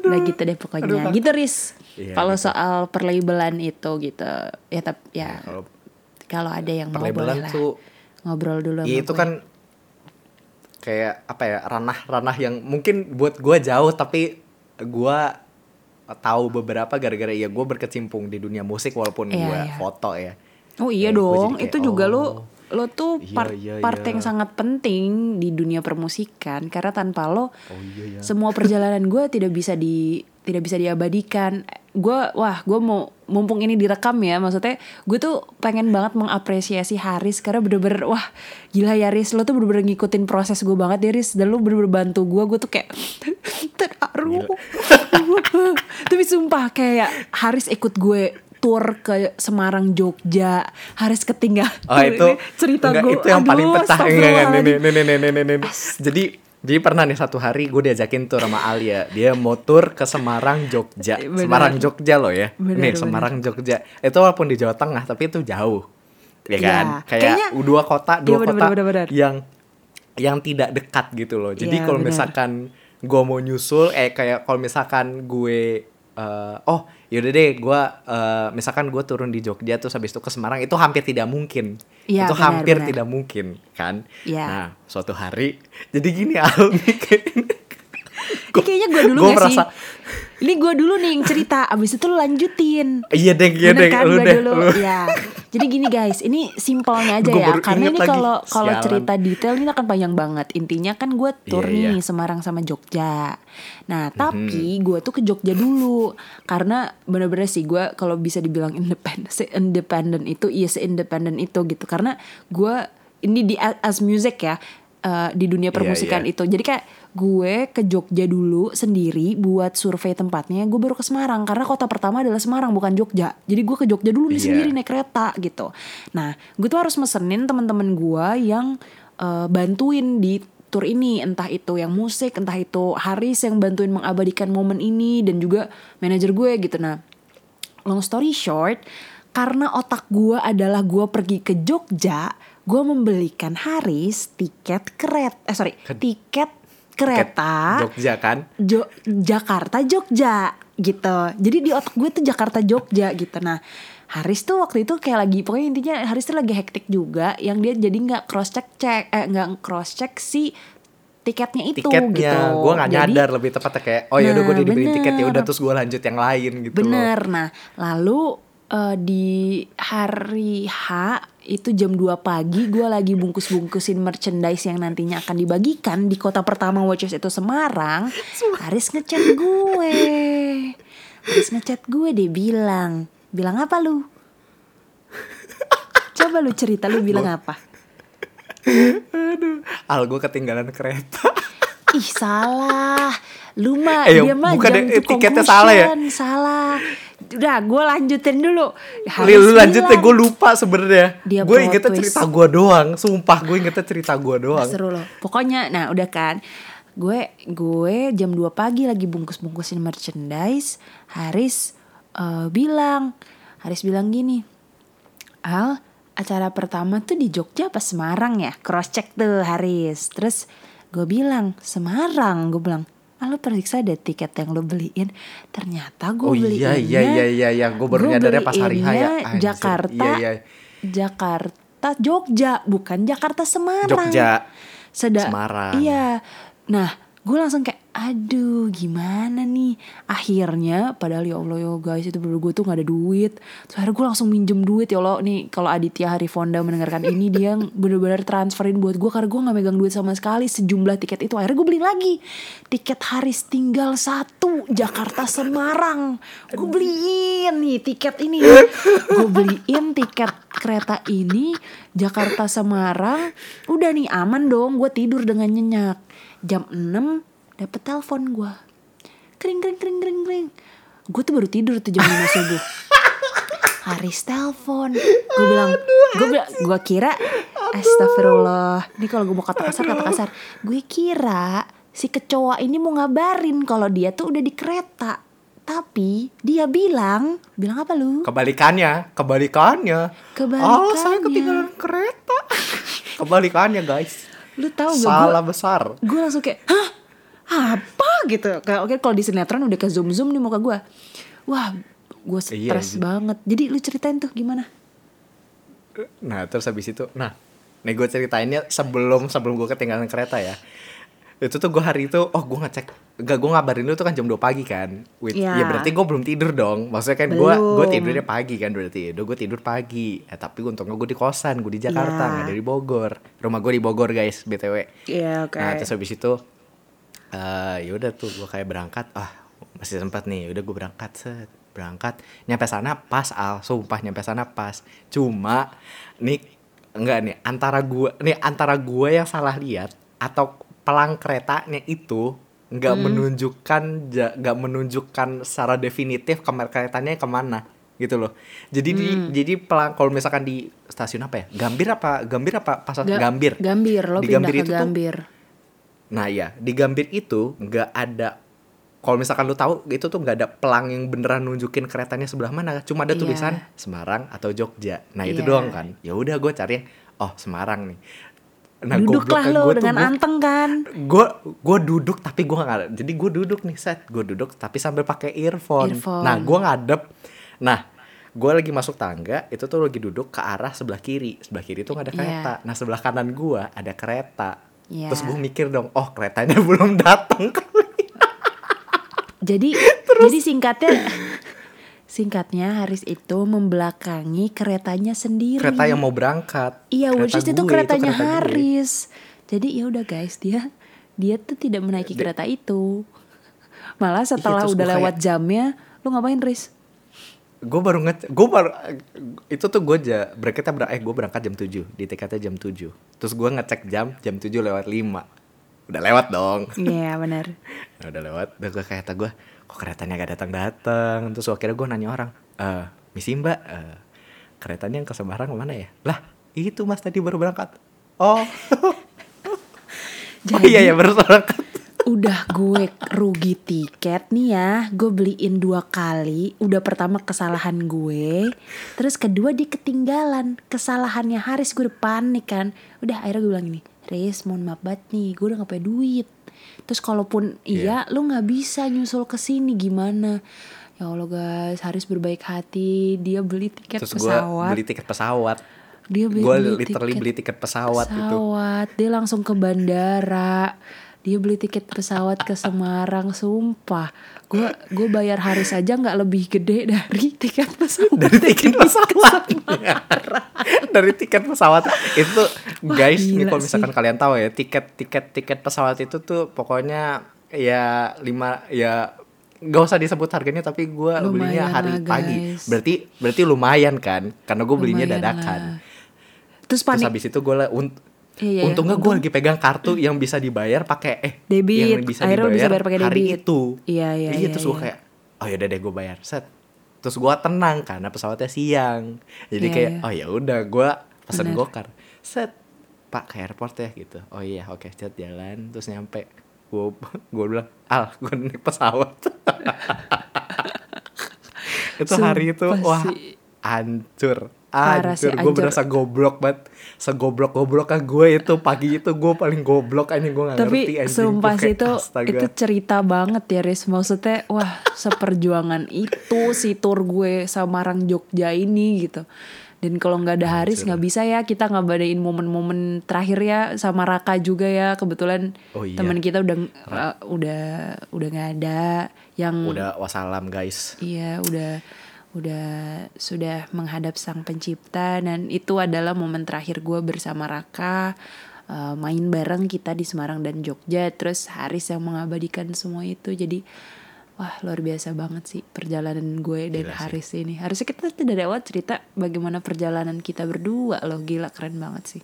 Udah gitu deh pokoknya. gitu Riz. Iya, kalau gitu. soal perlabelan itu gitu. Ya tapi ya kalau kalau ada yang mau boleh lah. tuh Ngobrol dulu Iya sama itu gue. kan kayak apa ya ranah-ranah yang mungkin buat gua jauh tapi gua tahu beberapa gara-gara ya gue berkecimpung di dunia musik walaupun Iya, gua iya. foto ya. Oh iya Ya, dong, jadi itu kayak, juga oh, lo lo tuh iya, part iya, part iya. yang sangat penting di dunia permusikan karena tanpa lo Oh iya ya. semua perjalanan gue tidak bisa di tidak bisa diabadikan gue wah gue mau mumpung ini direkam ya maksudnya gue tuh pengen banget mengapresiasi Haris karena bener-bener wah gila ya Haris lo tuh bener-bener ngikutin proses gue banget ya Haris dan lo bener-bener bantu gue gue tuh kayak (laughs) terharu (laughs) tapi sumpah kayak Haris ikut gue tour ke Semarang Jogja Haris ketinggalan Oh itu (laughs) cerita enggak, gue itu yang paling aduh, pecah enggak enggak nih astagfirullahaladzim. nih nih nih nih nih, nih, nih. Jadi jadi pernah nih satu hari gue diajakin tur sama Alia. Dia mau tur ke Semarang Jogja. Benar. Semarang Jogja loh ya. Benar, nih benar. Semarang Jogja. Itu walaupun di Jawa Tengah tapi itu jauh. Ya Iya. kan? Kayak Kayaknya- dua kota, dua Iya, benar, kota benar, benar. yang yang tidak dekat gitu loh. Jadi Iya, kalau misalkan gue mau nyusul eh kayak kalau misalkan gue eh, oh yaudah deh gue eh, misalkan gue turun di Jogja terus habis itu ke Semarang itu hampir tidak mungkin Iya, itu benar, hampir benar. tidak mungkin kan Iya. nah suatu hari (laughs) jadi gini Al (laughs) Ini kayaknya gue dulu gua gak merasa- sih? Ini gue dulu nih yang cerita, abis itu lu lanjutin. iya deh iya deh kan lu deh dulu? lu. Ya. (laughs) Jadi gini guys, ini simpelnya aja ya. Karena ini kalau kalau cerita detail ini akan panjang banget. Intinya kan gue tour Iya, nih iya. Semarang sama Jogja. Nah tapi gue tuh ke Jogja dulu karena bener-bener sih gue kalau bisa dibilang independen, se-independen itu, iya se-independen itu gitu. Karena gue ini di as music ya eh, di dunia permusikan iya. itu. Jadi kayak gue ke Jogja dulu sendiri buat survei tempatnya. Gue baru ke Semarang karena kota pertama adalah Semarang bukan Jogja. Jadi gue ke Jogja dulu nih Iya. sendiri naik kereta gitu. Nah, gue tuh harus mesenin teman-teman gue yang eh, bantuin di tour ini entah itu yang musik entah itu Haris yang bantuin mengabadikan momen ini dan juga manajer gue gitu nah long story short karena otak gue adalah gue pergi ke Jogja gue membelikan Haris tiket keret eh sorry tiket kereta Jogja kan Jo- Jakarta Jogja gitu. Jadi di otak gue tuh Jakarta Jogja gitu. Nah Haris tuh waktu itu kayak lagi pokoknya intinya Haris tuh lagi hektik juga yang dia jadi nggak cross check cek eh nggak cross check si tiketnya itu tiketnya gitu. gue nggak Jadi- nyadar lebih tepatnya kayak oh ya udah gue Nah, dibeli tiket ya udah terus gue lanjut yang lain gitu loh. Bener. Nah, lalu eh, di hari H itu jam 2 pagi gue lagi bungkus-bungkusin merchandise yang nantinya akan dibagikan di kota pertama which is itu Semarang. Haris ngechat gue. Haris ngechat gue dia bilang, bilang apa lu? Coba lu cerita lu bilang apa? Al gue ketinggalan kereta Ih salah Lu mah Eh, dia mah bukan jam eh, tiketnya salah ya? Salah Udah gue lanjutin dulu Li, lu lanjut deh bilang- gue lupa sebenarnya gue ingetnya twist. cerita gue doang sumpah gue ingetnya cerita gue doang Seru loh. Pokoknya nah udah kan. Gue gue jam 2 pagi lagi bungkus-bungkusin merchandise. Haris eh, bilang, Haris bilang gini. Al, acara pertama tuh di Jogja apa Semarang ya? Cross check tuh Haris. Terus gue bilang, Semarang. Gue bilang, ah lu periksa deh tiket yang lo beliin. Ternyata gue Oh iya, beliinnya. iya, iya, iya, iya. Gua baru gue nyadarnya pas hari H ya. Anjir. Jakarta, Iya, iya. Jakarta, Jogja, bukan Jakarta Semarang. Jogja Seda Semarang. Iya. Nah, gue langsung kayak aduh gimana nih? Akhirnya padahal ya Allah ya guys itu berdua gue tuh gak ada duit. Terus akhirnya gue langsung minjem duit ya Allah. Nih kalau Aditya Harifonda mendengarkan ini dia (laughs) bener-bener transferin buat gue karena gue gak megang duit sama sekali sejumlah tiket itu. Akhirnya gue beli lagi. Tiket Haris tinggal satu Jakarta Semarang. Gue beliin nih tiket ini. (laughs) Gue beliin tiket kereta ini Jakarta Semarang. Udah nih aman dong. Gue tidur dengan nyenyak. Jam 6 dapet telepon gue kering kering kering kering kering gue tuh baru tidur tuh jam 5 subuh. (laughs) Haris telepon. Gue bilang gue bilang gue kira astagfirullah. Ini kalau gue mau kata kasar kata kasar. Gue kira si kecoa ini mau ngabarin kalau dia tuh udah di kereta. Tapi dia bilang bilang apa lu? Kebalikannya kebalikannya. Kebalikannya. oh saya ketinggalan kereta. (laughs) Kebalikannya guys. Lu tahu gak salah besar. gue langsung kayak hah apa gitu? Kayak oke kalau di sinetron udah ke zoom zoom nih muka gue wah gue Iya, stres iya. banget. Jadi lu ceritain tuh gimana? Nah terus habis itu Nah Nih gue ceritainnya sebelum sebelum gue ketinggalan kereta ya. Itu tuh gue hari itu oh gue ngecek gak gue ngabarin lu tuh kan jam 2 pagi kan? With, Iya. ya berarti gue belum tidur dong. Maksudnya kan gue gue tidurnya pagi kan berarti udah gue tidur pagi. Eh, tapi untungnya gue di kosan gue di Jakarta Iya. nggak dari Bogor. Rumah gue di Bogor guys btw Iya oke. Nah terus habis itu eh ya udah tuh gue kayak berangkat ah masih sempat nih. Udah gue berangkat set. Berangkat. Nyampe sana pas al. Sumpah nyampe sana pas. Cuma nih enggak nih antara gue nih antara gue yang salah lihat atau pelang keretanya itu nggak menunjukkan ja- nggak menunjukkan secara definitif kamar keretanya ke mana gitu loh. Jadi di jadi pelang kalau misalkan di stasiun apa ya? Gambir apa Gambir apa? Pasar Ga- Gambir. Gambir lo Di pindah Gambir ke itu tuh- Gambir Nah ya di Gambir itu nggak ada kalau misalkan lu tahu itu tuh nggak ada pelang yang beneran nunjukin keretanya sebelah mana. Cuma ada Iya. tulisan Semarang atau Jogja. Nah itu Iya. doang kan. Ya udah gue cari oh Semarang nih. Nah duduklah lo gua tuh dengan gua- anteng kan? Gue gue duduk tapi gue nggak jadi gue duduk nih set. Gue duduk tapi sambil pakai earphone. Earphone. nah gue ngadep. Nah gue lagi masuk tangga itu tuh lagi duduk ke arah sebelah kiri. Sebelah kiri tuh nggak ada Iya. kereta. Nah sebelah kanan gue ada kereta Iya. terus gue mikir dong oh keretanya (laughs) belum datang jadi jadi singkatnya singkatnya Haris itu membelakangi keretanya sendiri kereta yang mau berangkat Iya, Kereta which is itu gue, keretanya kereta gue. Haris. Jadi ya udah guys, dia dia tuh tidak menaiki kereta itu. Malah setelah terus udah lewat jamnya, lu ngapain Riz? Gue baru nge gue baru itu tuh gue aja berangkatnya ber eh gue berangkat jam 7 di tiketnya jam 7 terus gue ngecek jam jam 7 lewat 5 udah lewat dong. Iya benar. Nah, (laughs) udah lewat. Udah gue kayak gue kok keretanya gak datang datang terus akhirnya gue nanya orang eh misi mbak eh, keretanya yang ke Semarang ke mana ya? Lah itu mas tadi baru berangkat. Oh. (laughs) Oh iya ya baru berangkat Udah gue rugi tiket nih ya. Gue beliin dua kali. Udah pertama kesalahan gue. Terus kedua dia ketinggalan. Kesalahannya Haris gue udah panik kan. Udah akhirnya gue bilang gini Riz mohon maaf banget nih Gue udah gak punya duit. Terus kalaupun iya lu gak bisa nyusul ke sini gimana? Ya Allah guys Haris berbaik hati. Dia beli tiket terus gue pesawat. beli tiket pesawat. Dia beli, gue literally tiket beli tiket pesawat, itu pesawat. Dia langsung ke bandara. Dia beli tiket pesawat ke Semarang, sumpah. Gue gue bayar hari saja nggak lebih gede dari tiket pesawat. dari tiket pesawat (laughs) dari tiket pesawat itu guys ini kalau misalkan kalian tahu ya tiket tiket tiket pesawat itu tuh pokoknya ya lima ya gak usah disebut harganya tapi gue belinya hari lah, pagi berarti berarti lumayan kan karena gue belinya Lumayan dadakan lah. Terus terus panik. habis itu gue iya, untungnya gue lagi pegang kartu yang bisa dibayar pakai eh Debit. yang bisa Akhirnya dibayar, bisa bayar pakai hari debit. itu. Iya, iya, iya, terus gue iya. kayak oh yaudah deh gue bayar. Set. Terus gue tenang karena pesawatnya siang. Jadi Iya, kayak iya. oh ya udah gue pesen gokar. Set. Pak ke airport ya gitu. Oh iya oke set jalan. Terus nyampe gue (laughs) gue bilang al gue naik pesawat. (laughs) Itu hari itu Sumpah wah sih. hancur. Hancur. Gue berasa goblok banget segoblok gobloknya gue itu pagi itu gue paling goblok aja gue gak Tapi ngerti anjing sumpah sih itu astaga. itu cerita banget ya Riz Maksudnya wah seperjuangan itu si tour gue Samarang Jogja ini gitu dan kalau nggak ada Haris nggak bisa ya kita ngabadain momen-momen terakhir ya sama Raka juga ya kebetulan Oh iya. teman kita udah uh, udah udah nggak ada yang udah wassalam guys Iya, udah udah sudah menghadap sang pencipta dan itu adalah momen terakhir gue bersama Raka eh, main bareng kita di Semarang dan Jogja terus Haris yang mengabadikan semua itu. Jadi wah luar biasa banget sih perjalanan gue dan Gila sih. Haris ini. Harusnya kita dari awal cerita bagaimana perjalanan kita berdua loh. Gila keren banget sih.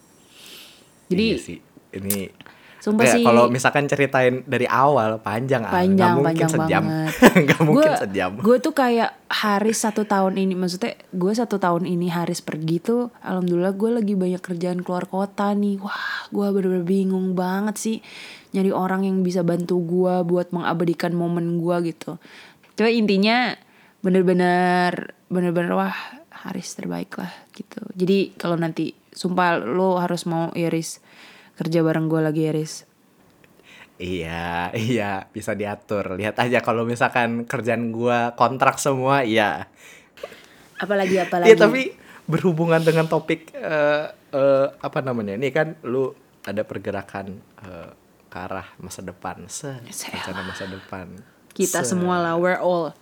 Jadi iya sih. Ini Sumpah Ya, sih. kalau misalkan ceritain dari awal panjang Al. panjang nggak mungkin panjang sejam. banget. (laughs) Nggak mungkin Gua- sejam. gue tuh kayak Haris satu tahun ini maksudnya gue satu tahun ini Haris pergi tuh alhamdulillah gue lagi banyak kerjaan keluar kota nih. Wah gue bener-bener bingung banget sih nyari orang yang bisa bantu gue buat mengabadikan momen gue gitu. Coba intinya bener-bener bener-bener wah Haris terbaik lah gitu. Jadi kalau nanti sumpah lo harus mau Iris kerja bareng gue lagi Iris iya iya bisa diatur. Lihat aja kalau misalkan kerjaan gua kontrak semua iya. Apalagi apalagi? Iya tapi berhubungan dengan topik eh, eh, apa namanya ini kan lu ada pergerakan eh, ke arah masa depan. Se rencana masa depan. Kita Se- semua lah we're all.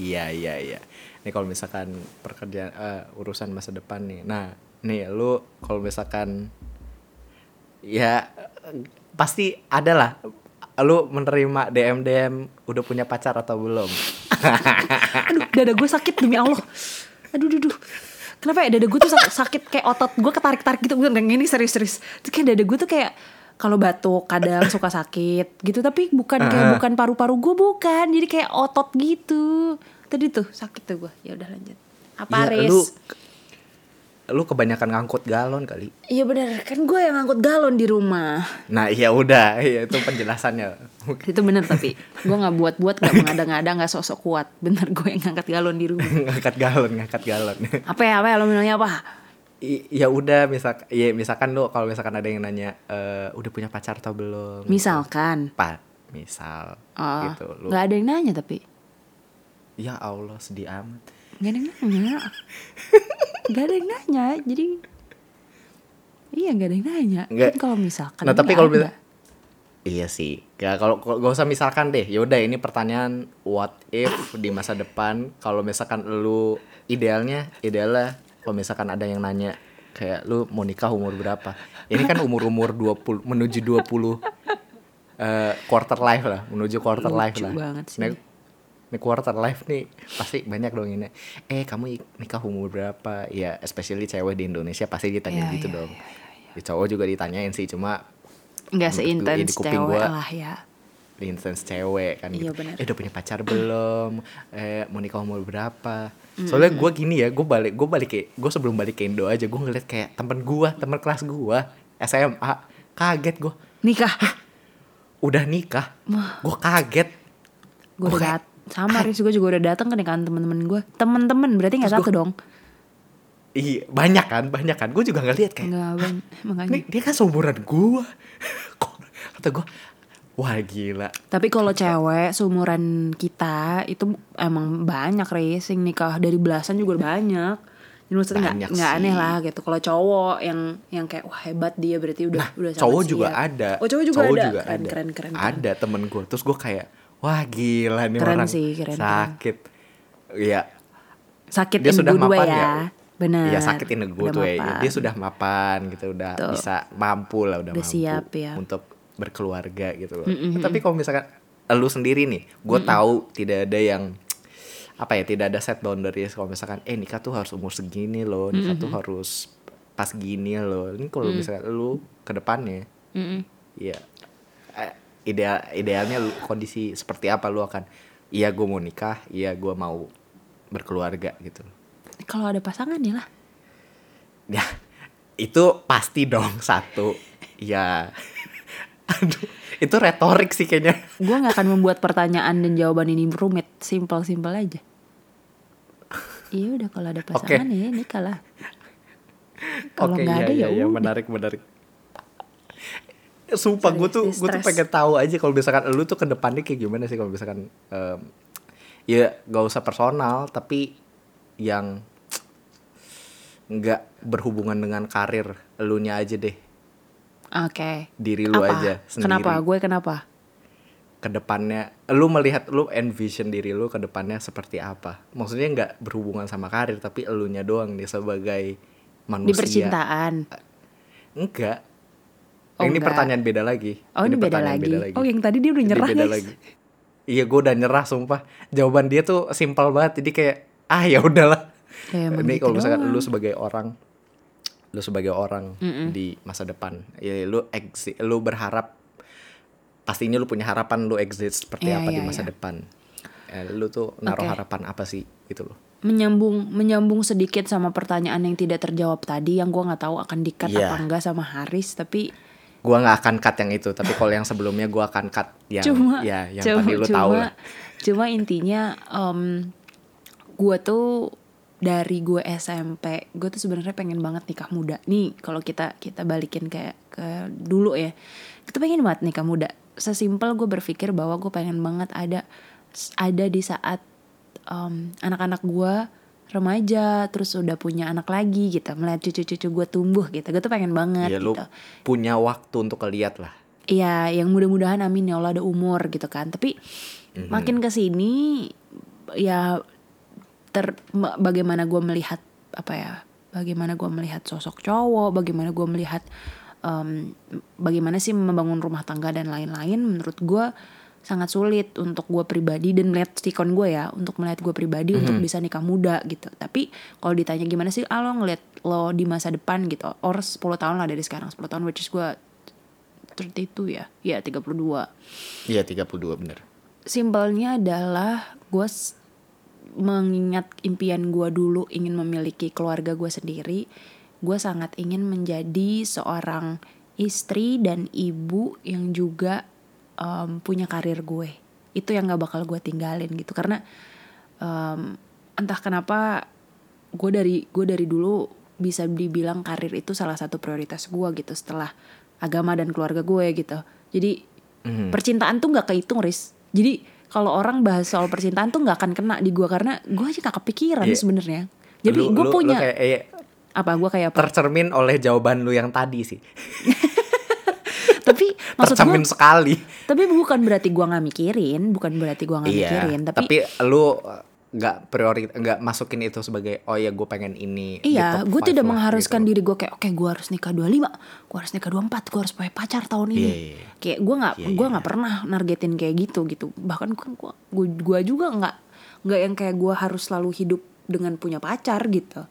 Iya iya iya. Ini kalau misalkan pekerjaan eh, urusan masa depan nih. Nah, nih lu kalau misalkan ya pasti ada lah. Lu menerima DM DM udah punya pacar atau belum? (laughs) aduh dada gue sakit demi Allah. Aduh aduh, aduh. kenapa ya? Dada gue tuh sak- sakit kayak otot gue ketarik tarik gitu gue ini serius serius. Terus kayak dada gue tuh kayak kalau batuk kadang (laughs) suka sakit gitu. Tapi bukan kayak bukan paru-paru gue bukan. Jadi kayak otot gitu. Tadi tuh sakit tuh gue ya udah lanjut. Apa Ya, Riz? lu lu kebanyakan ngangkut galon kali. Iya bener kan gue yang ngangkut galon di rumah. Nah, iya udah, iya itu penjelasannya. (laughs) itu bener tapi gue nggak buat-buat nggak mengada-ngada nggak sosok kuat. Bener gue yang ngangkat galon di rumah. Ngangkat galon, ngangkat galon. (laughs) apa ya apa ya lo bilangnya apa? I- ya udah misal ya misalkan lu kalau misalkan ada yang nanya eh, udah punya pacar atau belum? Misalkan? Pak misal Oh, gitu. Lu nggak ada yang nanya tapi? Ya Allah sedih amat nggak ada yang nanya nggak ada yang nanya jadi iya nggak ada yang nanya Nggak. kan kalau misalkan nah tapi kalau ada. bisa iya sih ya kalau kalau- gak usah misalkan deh yaudah ini pertanyaan what if di masa depan kalau misalkan lu idealnya idealnya kalau misalkan ada yang nanya kayak lu mau nikah umur berapa ini kan umur umur 20 menuju 20 eh quarter life lah menuju quarter Lucu life lah banget sih. Nah, Nih quarter life nih pasti banyak dong ini. Eh kamu nikah umur berapa? Ya especially cewek di Indonesia pasti ditanya Iya, gitu iya, dong. Di cowok juga ditanyain sih cuma nggak ya, seintens cewek gua- lah ya intens cewek kan Iya, gitu. benar. Eh udah punya pacar (clears throat) belum? Eh mau nikah umur berapa? Soalnya gue gini ya, gue balik gue balik ke gue sebelum balik ke Indo aja gue ngeliat kayak temen gue, temen kelas gue SMA kaget gue nikah udah nikah, gue kaget. gue dat sama Riz gue juga udah datang nikahan temen-temen gue temen-temen berarti nggak satu gua- dong Iya banyak kan, banyak kan. Gue juga ngeliat kayak nggak ban makanya Nih, dia kan seumuran gue. (laughs) Kok kata gue, wah gila. Tapi kalau cewek seumuran kita itu emang banyak yang nikah dari belasan juga banyak. Jadi maksudnya nggak aneh lah gitu. Kalau cowok yang yang kayak wah hebat dia berarti udah Nah, udah cowok juga siap. ada. Oh cowok juga ada. juga keren, ada. keren keren keren. Ada temen gue. Terus gue kayak, wah gila nih Keren orang sih, keren, sakit. Iya, Sakit dia in sudah mapan ya. ya. Benar. Iya sakit in a good Udah way. mapan. Dia sudah mapan gitu, udah Betul. bisa mampu lah, udah, Udah mampu siap ya. untuk berkeluarga gitu loh. Tapi kalau misalkan lu sendiri nih, gue tahu tidak ada yang apa ya, tidak ada set boundaries kalau misalkan eh nikah tuh harus umur segini loh, nikah tuh harus pas gini loh. Ini kalau misalkan lu ke depannya, Mm-mm. Iya. Eh, ideal idealnya lu, kondisi seperti apa lu akan iya gue mau nikah, iya gue mau berkeluarga gitu. Kalau ada pasangan ya lah. Ya, itu pasti dong satu. Ya. (laughs) Aduh, itu retorik sih kayaknya. Gue nggak akan membuat pertanyaan dan jawaban ini rumit, simpel-simpel aja. Iya udah kalau ada pasangan ya nikah lah. Kalau nggak iya, ada iya, ya iya, udah. menarik, menarik. Sumpah gue tuh gue tuh pengen tahu aja kalau misalkan lu tuh ke depannya kayak gimana sih kalau misalkan em, ya gak usah personal tapi yang nggak berhubungan dengan karir elunya aja deh Oke. diri lu Apa? aja sendiri Kenapa? Gue kenapa? ke depannya lu melihat lu envision diri lu ke depannya seperti apa maksudnya nggak berhubungan sama karir tapi elunya doang nih sebagai manusia Di percintaan. enggak Oh, ini enggak. pertanyaan beda lagi Oh ini beda pertanyaan lagi. Oh yang tadi dia udah Ini nyerah beda guys. lagi. iya gue udah nyerah sumpah jawaban dia tuh simpel banget jadi kayak ah ya udahlah Ya, emang ini gitu kalau misalkan doang. lu sebagai orang lu sebagai orang di masa depan ya lu exi lu berharap pastinya lu punya harapan lu exit seperti Iya, apa di iya, masa iya. depan Eh, lu tuh naruh Oke. harapan apa sih gitu loh Menyambung menyambung sedikit sama pertanyaan yang tidak terjawab tadi yang gue nggak tahu akan dikat Iya. apa enggak sama Haris tapi gua nggak akan cut yang itu tapi kalau yang sebelumnya gua akan cut yang cuma ya yang cuma, tadi lu cuma, tahu lah. cuma intinya em gue tuh dari gue SMP gue tuh sebenarnya pengen banget nikah muda. Nih kalau kita kita balikin ke ke dulu ya kita pengen banget nikah muda. Sesimpel gue berpikir bahwa gue pengen banget ada ada di saat em, anak-anak gue remaja terus udah punya anak lagi gitu melihat cucu-cucu gue tumbuh gitu gue tuh pengen banget ya lu gitu punya waktu untuk lihat lah Iya, yang mudah-mudahan amin ya Allah ada umur gitu kan. Tapi Mhm. makin ke sini ya ter ma- bagaimana gue melihat apa ya? Bagaimana gue melihat sosok cowok, bagaimana gue melihat em, bagaimana sih membangun rumah tangga dan lain-lain menurut gue sangat sulit untuk gue pribadi dan melihat sikon gue ya untuk melihat gue pribadi untuk bisa nikah muda gitu. Tapi kalau ditanya gimana sih ah, lo ngeliat lo di masa depan gitu or 10 tahun lah dari sekarang 10 tahun which is gue 32 ya. Ya 32 iya 32 bener. Simpelnya adalah gue mengingat impian gue dulu ingin memiliki keluarga gue sendiri gue sangat ingin menjadi seorang istri dan ibu yang juga em, punya karir gue. Itu yang gak bakal gue tinggalin gitu. Karena em, entah kenapa gue dari gue dari dulu bisa dibilang karir itu salah satu prioritas gue gitu setelah agama dan keluarga gue gitu. Jadi Mhm. percintaan tuh nggak kehitung ris jadi kalau orang bahas soal percintaan tuh nggak akan kena di gue. Karena gue aja gak kepikiran Iya. sebenarnya. Jadi gue lu- lu punya kayak, eh, apa? Gue kayak apa? Tercermin oleh jawaban lu yang tadi sih (laughs) maksud tercermin sekali tapi bukan berarti gue nggak mikirin bukan berarti gue nggak iya mikirin tapi, tapi lu nggak priori nggak masukin itu sebagai oh ya gue pengen ini Iya, top gue tidak lah, mengharuskan gitu. diri gue kayak oke gue harus nikah 25, gue harus nikah 24, gue harus punya pacar tahun ini. Iya, iya, iya. Kayak gue nggak Iya, gue iya, nggak pernah nargetin kayak gitu gitu. Bahkan kan gue gue gua juga nggak nggak yang kayak gue harus selalu hidup dengan punya pacar gitu.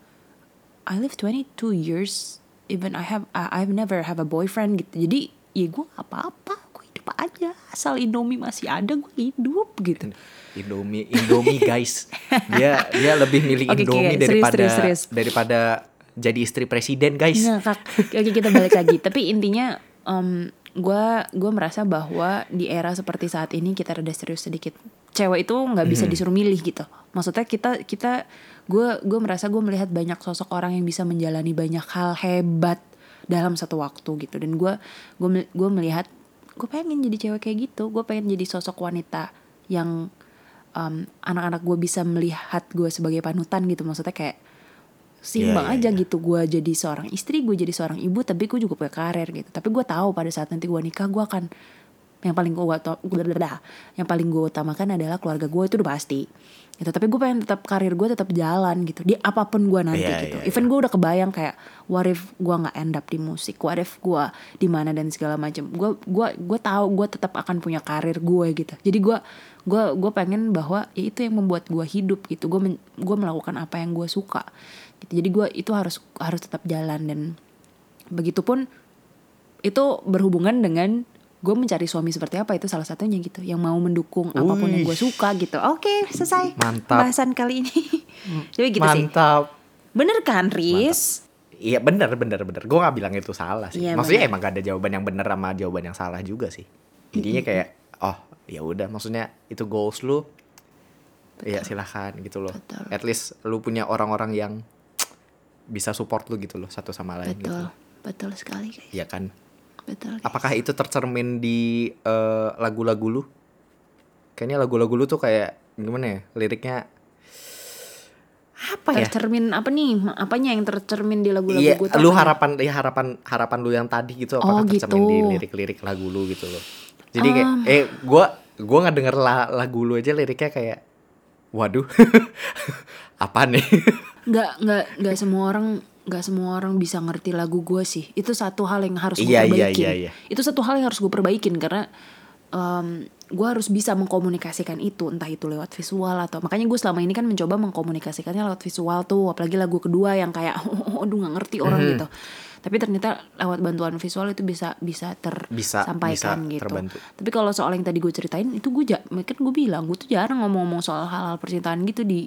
I live 22 years even I have I've never have a boyfriend gitu. Jadi ya gue apa-apa, gue hidup aja. Asal Indomie masih ada gue hidup gitu. Indomie Indomie guys dia dia lebih milih (laughs) oke, Indomie serius, daripada serius, serius. daripada jadi istri presiden guys. Oke kita balik lagi. Tapi intinya gue gue merasa bahwa di era seperti saat ini kita rada serius sedikit. Cewek itu nggak bisa disuruh milih gitu. Maksudnya kita kita gue gue merasa gue melihat banyak sosok orang yang bisa menjalani banyak hal hebat dalam satu waktu gitu. Dan gue gue gue melihat gue pengen jadi cewek kayak gitu. Gue pengen jadi sosok wanita yang um, anak-anak gue bisa melihat gue sebagai panutan gitu. Maksudnya kayak seimbang Iya, iya, aja gitu gue jadi seorang istri gue jadi seorang ibu tapi gue juga punya karir gitu tapi gue tahu pada saat nanti gue nikah gue akan yang paling gue yang paling gue utamakan adalah keluarga gue itu udah pasti gitu. Tapi gue pengen tetap karir gue tetap jalan gitu. Di apa pun gue nanti Iya, gitu. iya, even gue udah kebayang kayak what if gue nggak end up di musik? What if gue di mana dan segala macam gue gue gue tahu gue tetap akan punya karir gue gitu. Jadi gue gue gue pengen bahwa ya itu yang membuat gue hidup gitu. Gue gue melakukan apa yang gue suka gitu. Jadi gue itu harus harus tetap jalan dan begitupun itu berhubungan dengan gue mencari suami seperti apa itu salah satunya gitu yang mau mendukung apa pun yang gue suka gitu. Oke selesai Mantap. bahasan kali ini. (laughs) Jadi gitu sih. Mantap. Bener kan Riz? Iya bener bener bener. Gue gak bilang itu salah sih. Iya, Maksudnya bener. emang gak ada jawaban yang bener sama jawaban yang salah juga sih. Intinya kayak Oh ya udah maksudnya itu goals lu Ya silahkan gitu loh. Betul. At least lu punya orang-orang yang Bisa support lu gitu loh Satu sama lain gitu. Betul. Betul sekali guys. Iya kan betul guys. Apakah itu tercermin di eh, lagu-lagu lu? Kayaknya lagu-lagu lu tuh kayak Gimana ya Liriknya Apa ya tercermin apa nih apanya yang tercermin di lagu-lagu Iya, gue lu harapan ya harapan harapan lu yang tadi gitu apakah Oh, tercermin di gitu. lirik-lirik lagu lu gitu loh. Jadi kayak eh gua gua nggak denger la- lagu lu aja liriknya kayak waduh. (laughs) apa nih? nggak nggak nggak semua orang nggak semua orang bisa ngerti lagu gue sih itu satu hal yang harus gue Iya, iya, perbaikin iya, iya. itu satu hal yang harus gue perbaikin karena gue harus bisa mengkomunikasikan itu entah itu lewat visual atau makanya gue selama ini kan mencoba mengkomunikasikannya lewat visual tuh apalagi lagu kedua yang kayak (laughs) oh, aduh nggak ngerti orang Mhm. gitu tapi ternyata lewat bantuan visual itu bisa bisa tersampaikan bisa gitu terbantu. tapi kalau soal yang tadi gue ceritain itu gue ja, kan gue bilang gue tuh jarang ngomong-ngomong soal hal-hal percintaan gitu di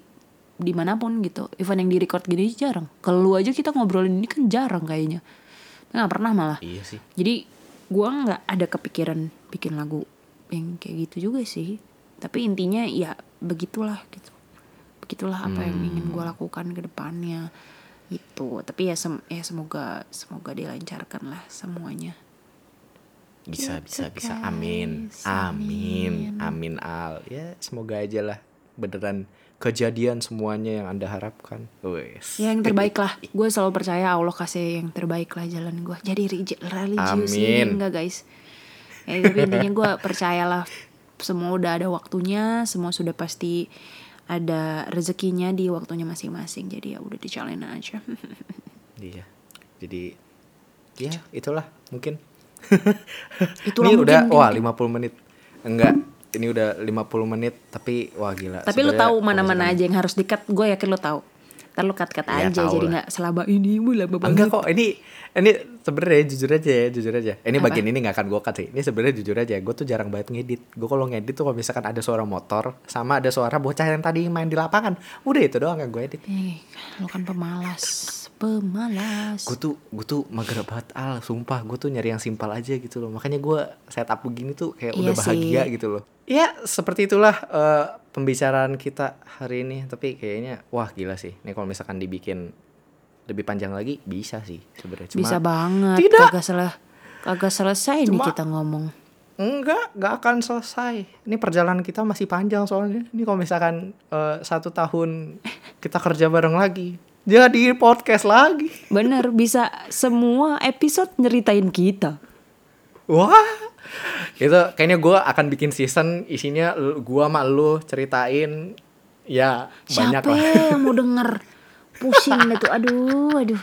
di mana pun gitu even yang di record gini jarang kalau lu aja kita ngobrolin ini kan jarang kayaknya nggak pernah malah iya sih. jadi gue nggak ada kepikiran bikin lagu yang kayak gitu juga sih tapi intinya ya begitulah gitu begitulah apa yang ingin gue lakukan ke depannya itu tapi ya sem ya semoga semoga dilancarkan lah semuanya Bisa Gitu, bisa bisa. guys. Amin. Amin. Amin al. Ya semoga aja lah beneran kejadian semuanya yang Anda harapkan. Wes. Ya yang terbaik lah. (laughs) Gue selalu percaya Allah kasih yang terbaik lah jalan gue. Jadi religius enggak guys. Ya, tapi intinya gue percayalah semua udah ada waktunya, semua sudah pasti ada rezekinya di waktunya masing-masing. Jadi ya udah dijalanin aja. (laughs) Iya. Jadi ya itulah mungkin. (laughs) Itulah ini mungkin, udah mungkin, wah mungkin. 50 menit. Enggak, ini udah 50 menit tapi wah gila. Tapi lu tahu mana-mana aja yang harus dikat. Gue yakin lu tahu. Ntar lu cut-cut Ya, aja jadi nggak selama ini bu lama banget. Enggak kok, ini ini sebenarnya jujur aja ya, jujur aja. Ini Apa? bagian ini nggak akan gue cut sih. Ini sebenarnya jujur aja, gue tuh jarang banget ngedit. Gue kalau ngedit tuh kalau misalkan ada suara motor sama ada suara bocah yang tadi main di lapangan, udah itu doang yang gue edit. Eh, lu kan pemalas, pemalas. Gue tuh gue tuh mager banget al, sumpah gue tuh nyari yang simpel aja gitu loh. Makanya gue setup begini tuh kayak Iya udah bahagia sih. gitu loh. Ya seperti itulah eh, pembicaraan kita hari ini. Tapi kayaknya wah gila sih. Nih kalau misalkan dibikin lebih panjang lagi bisa sih sebenarnya. Bisa banget. Tidak. Kagak salah. Kagak selesai nih Cuma- kita ngomong. Enggak, enggak akan selesai. Ini perjalanan kita masih panjang soalnya. Ini kalau misalkan eh, satu tahun kita kerja bareng lagi, jadi podcast lagi. Bener, bisa semua episode nyeritain kita. Wah, itu kayaknya gue akan bikin season isinya gua sama lu ceritain Ya banyak Siapa lah. yang mau denger? Pusing tuh. Aduh, aduh.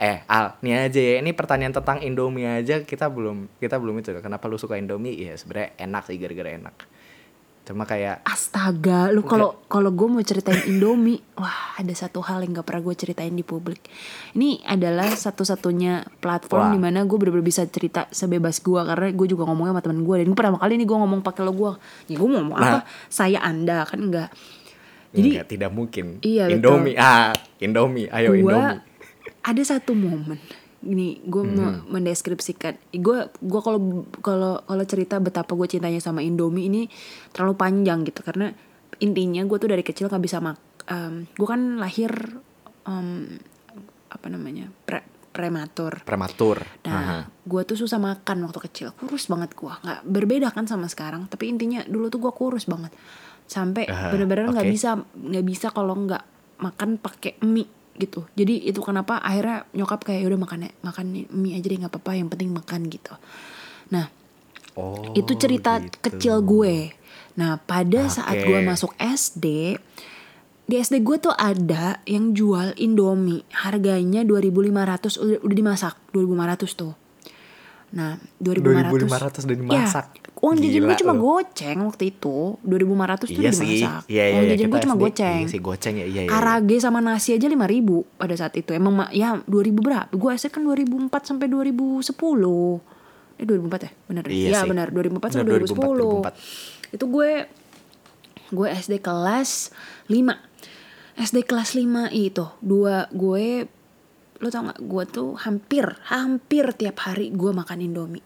Eh Al, nih aja ya. Ini pertanyaan tentang Indomie aja kita belum kita belum itu. Kenapa lu suka Indomie? Ya sebenarnya enak sih gara-gara enak. Cuma kayak Astaga, lu kalau kalau gue mau ceritain Indomie, wah ada satu hal yang gak pernah gue ceritain di publik. Ini adalah satu-satunya platform Wah. di mana gue bener-bener bisa cerita sebebas gue karena gue juga ngomongnya sama temen gue dan ini pertama kali nih gue ngomong pakai lo gue. Ya gue ngomong Nah. apa? Saya anda kan enggak. Jadi Enggak, tidak mungkin. Iya, betul. Indomie, ah, Indomie, ayo gue Indomie. ada satu momen ini gue mau Hmm. mendeskripsikan gue gue kalau kalau kalau cerita betapa gue cintanya sama Indomie ini terlalu panjang gitu karena intinya gue tuh dari kecil nggak bisa mak gue kan lahir em, apa namanya pre prematur Prematur. Nah, gue tuh susah makan waktu kecil, kurus banget gue. Nggak berbeda kan sama sekarang. Tapi intinya dulu tuh gue kurus banget, sampai Ah, bener-bener nggak oke. bisa nggak bisa kalau nggak makan pakai mie gitu. Jadi itu kenapa akhirnya nyokap kayak "Ya udah makan makan mie aja deh nggak apa-apa, yang penting makan gitu. Nah Oh, itu cerita gitu. kecil gue. Nah pada saat Oke. gue masuk SD di SD gue tuh ada yang jual Indomie harganya 2500 udah, udah dimasak 2500 tuh. Nah 2500 2500 udah dimasak. Ya, uang jajan gue Gila cuma lu. goceng waktu itu 2500 tuh Iya udah sih. dimasak. Iya, iya, uang iya, jajan gue cuma SD. goceng. Iya sih, goceng ya. Iya, iya. Karage sama nasi aja 5000 pada saat itu. Emang ma- ya 2000 berapa? Gue SD kan 2004 sampai 2010. Eh 2004 ya? Benar. Iya Iya sih. benar 2004 sampai Benar, 2010. 2004. Itu gue gue SD kelas 5. SD kelas 5 itu dua gue lo tau gak gue tuh hampir hampir tiap hari gue makan indomie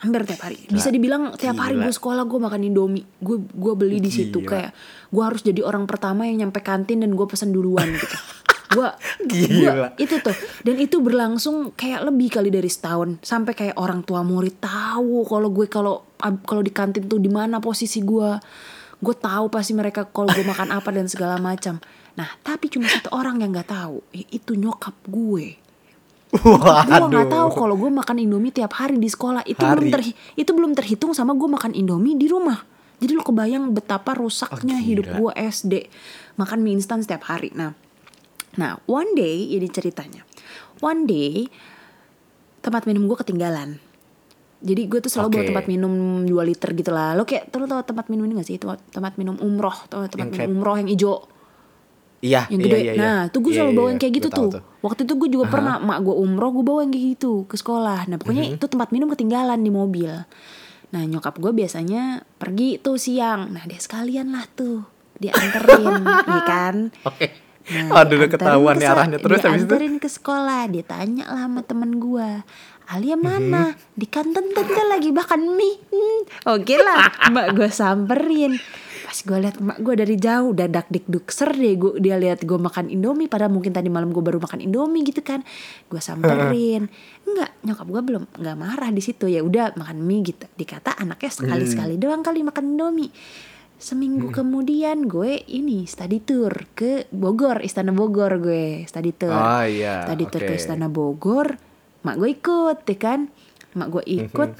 hampir tiap hari. Bisa dibilang tiap hari gue sekolah gue makan indomie. Gue gue beli di situ. Kayak gue harus jadi orang pertama yang nyampe kantin dan gue pesen duluan gitu. (laughs) Gue Gila. itu tuh. Dan itu berlangsung kayak lebih kali dari setahun. Sampai kayak orang tua murid tahu kalau gue kalau kalau di kantin tuh di mana posisi gue gue tahu pasti mereka kalau gue makan apa dan segala macam. Nah tapi cuma satu orang yang nggak tahu. Itu nyokap gue gue nggak tahu kalau gue makan indomie tiap hari di sekolah. Itu belum Hari. terhi- itu belum terhitung sama gue makan indomie di rumah. Jadi lo kebayang betapa rusaknya Oh, gila. hidup gue SD makan mie instan setiap hari. Nah nah one day ini ceritanya. One day tempat minum gue ketinggalan. Jadi gue tuh selalu bawa Oke. tempat minum 2 liter gitu lah. Lo kayak lo tau tempat minum ini gak sih? Tempat minum umroh tempat Yang minum umroh yang hijau Iya, yang iya, gede. iya, iya. Nah, tuh gue Iya, selalu iya, bawa iya. yang kayak gitu tahu tuh. Waktu itu gue juga pernah mak gue umroh, gue bawa yang kayak gitu ke sekolah. Nah, pokoknya Mhm. itu tempat minum ketinggalan di mobil. Nah, nyokap gue biasanya pergi tuh siang. Nah, dia sekalian lah tuh dianterin, (laughs) iya kan? Oke. Nah, Aduh, ketahuan ke nih arahnya terus habis itu. dianterin ke sekolah, dia tanya lah sama temen gue. Alia mana? Di kantin tante lagi makan mie. Hmm, Oke lah, (laughs) mbak gue samperin. Pas gue liat emak gue dari jauh, dadak dikduk ser deh gue dia lihat gue makan indomie. Padahal mungkin tadi malam gue baru makan indomie gitu kan. Gue samperin. Enggak, nyokap gue belum nggak marah di situ ya. Udah makan mie gitu. Dikata anaknya sekali sekali doang kali makan indomie. Seminggu kemudian gue ini study tour ke Bogor, Istana Bogor gue study tour. Oh, iya, Study tour ke oke. Istana Bogor, mak gue ikut, ya kan? Mak gue ikut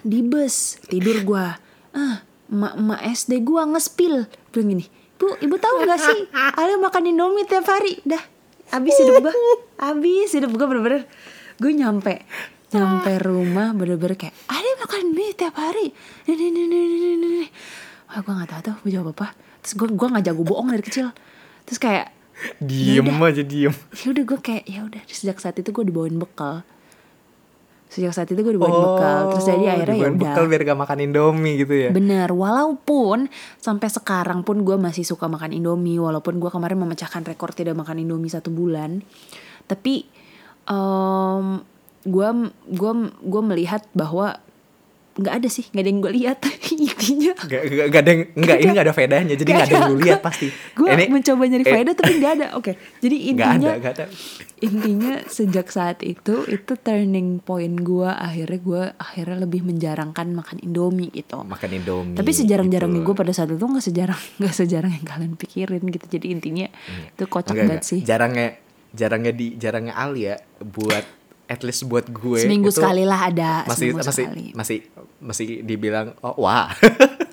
di bus tidur gue. Ah, mak mak SD gue ngespil, bilang gini, bu, ibu tahu gak sih, Alia makan Indomie tiap hari, dah, habis hidup gue, habis hidup gue bener-bener, gue nyampe nyampe rumah bener-bener kayak Alia makan mie tiap hari, nih nih nih nih nih nih, nih. Wah, gue nggak tahu tuh, gue jawab apa. Terus gue gue nggak jago bohong dari kecil. Terus kayak Diem Yaudah. aja diem. ya udah gue kayak ya udah sejak saat itu gue dibawain bekal sejak saat itu gue dibawain bekal. Terus jadi akhirnya ya Oh, udah. bekal biar gak makan Indomie gitu ya. bener walaupun sampai sekarang pun gue masih suka makan indomie walaupun gue kemarin memecahkan rekor tidak makan indomie satu bulan. Tapi em, gue gue gue melihat bahwa nggak ada sih nggak ada yang gue lihat (laughs) intinya Gak, gak, gak ada yang, enggak ini gak ada faedahnya jadi gak ada yang lu lihat pasti. gue Ini mencoba nyari eh, faedah tapi nggak ada oke jadi Gak intinya ada, gak ada. intinya sejak saat itu itu turning point gue akhirnya gue akhirnya lebih menjarangkan makan indomie gitu Makan Indomie. tapi sejarang-jarangnya gitu. gue pada saat itu nggak sejarang (laughs) nggak sejarang yang kalian pikirin gitu jadi intinya itu kocak Enggak, banget enggak. sih Jarangnya jarangnya di jarangnya Alia buat at least buat gue seminggu itu sekali lah ada masih masih sekali masih masih dibilang oh wah. (laughs)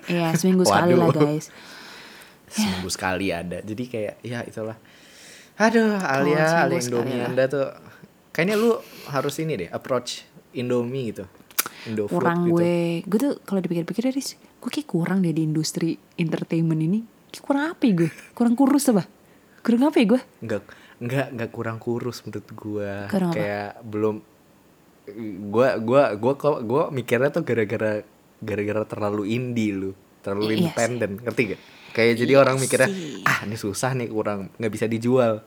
Iya seminggu sekali lah guys. Seminggu sekali ada. Jadi kayak ya itulah. Aduh Alia seminggu Alia Indomie anda tuh kayaknya lu harus ini deh approach Indomie gitu. Indofood kurang gitu. gue. Gue tuh kalau dipikir-pikir Riz gue kayak kurang deh di industri entertainment ini. Kayak kurang apa ya gue? Kurang kurus apa? Kurang apa ya gue? Nggak nggak nggak kurang kurus menurut gua Kurang apa? kayak belum gua gua gua kok gua mikirnya tuh gara-gara gara-gara terlalu indie lu terlalu Iya sih. independen ngerti gak kayak jadi Iya orang mikirnya sih. ah ini susah nih kurang nggak bisa dijual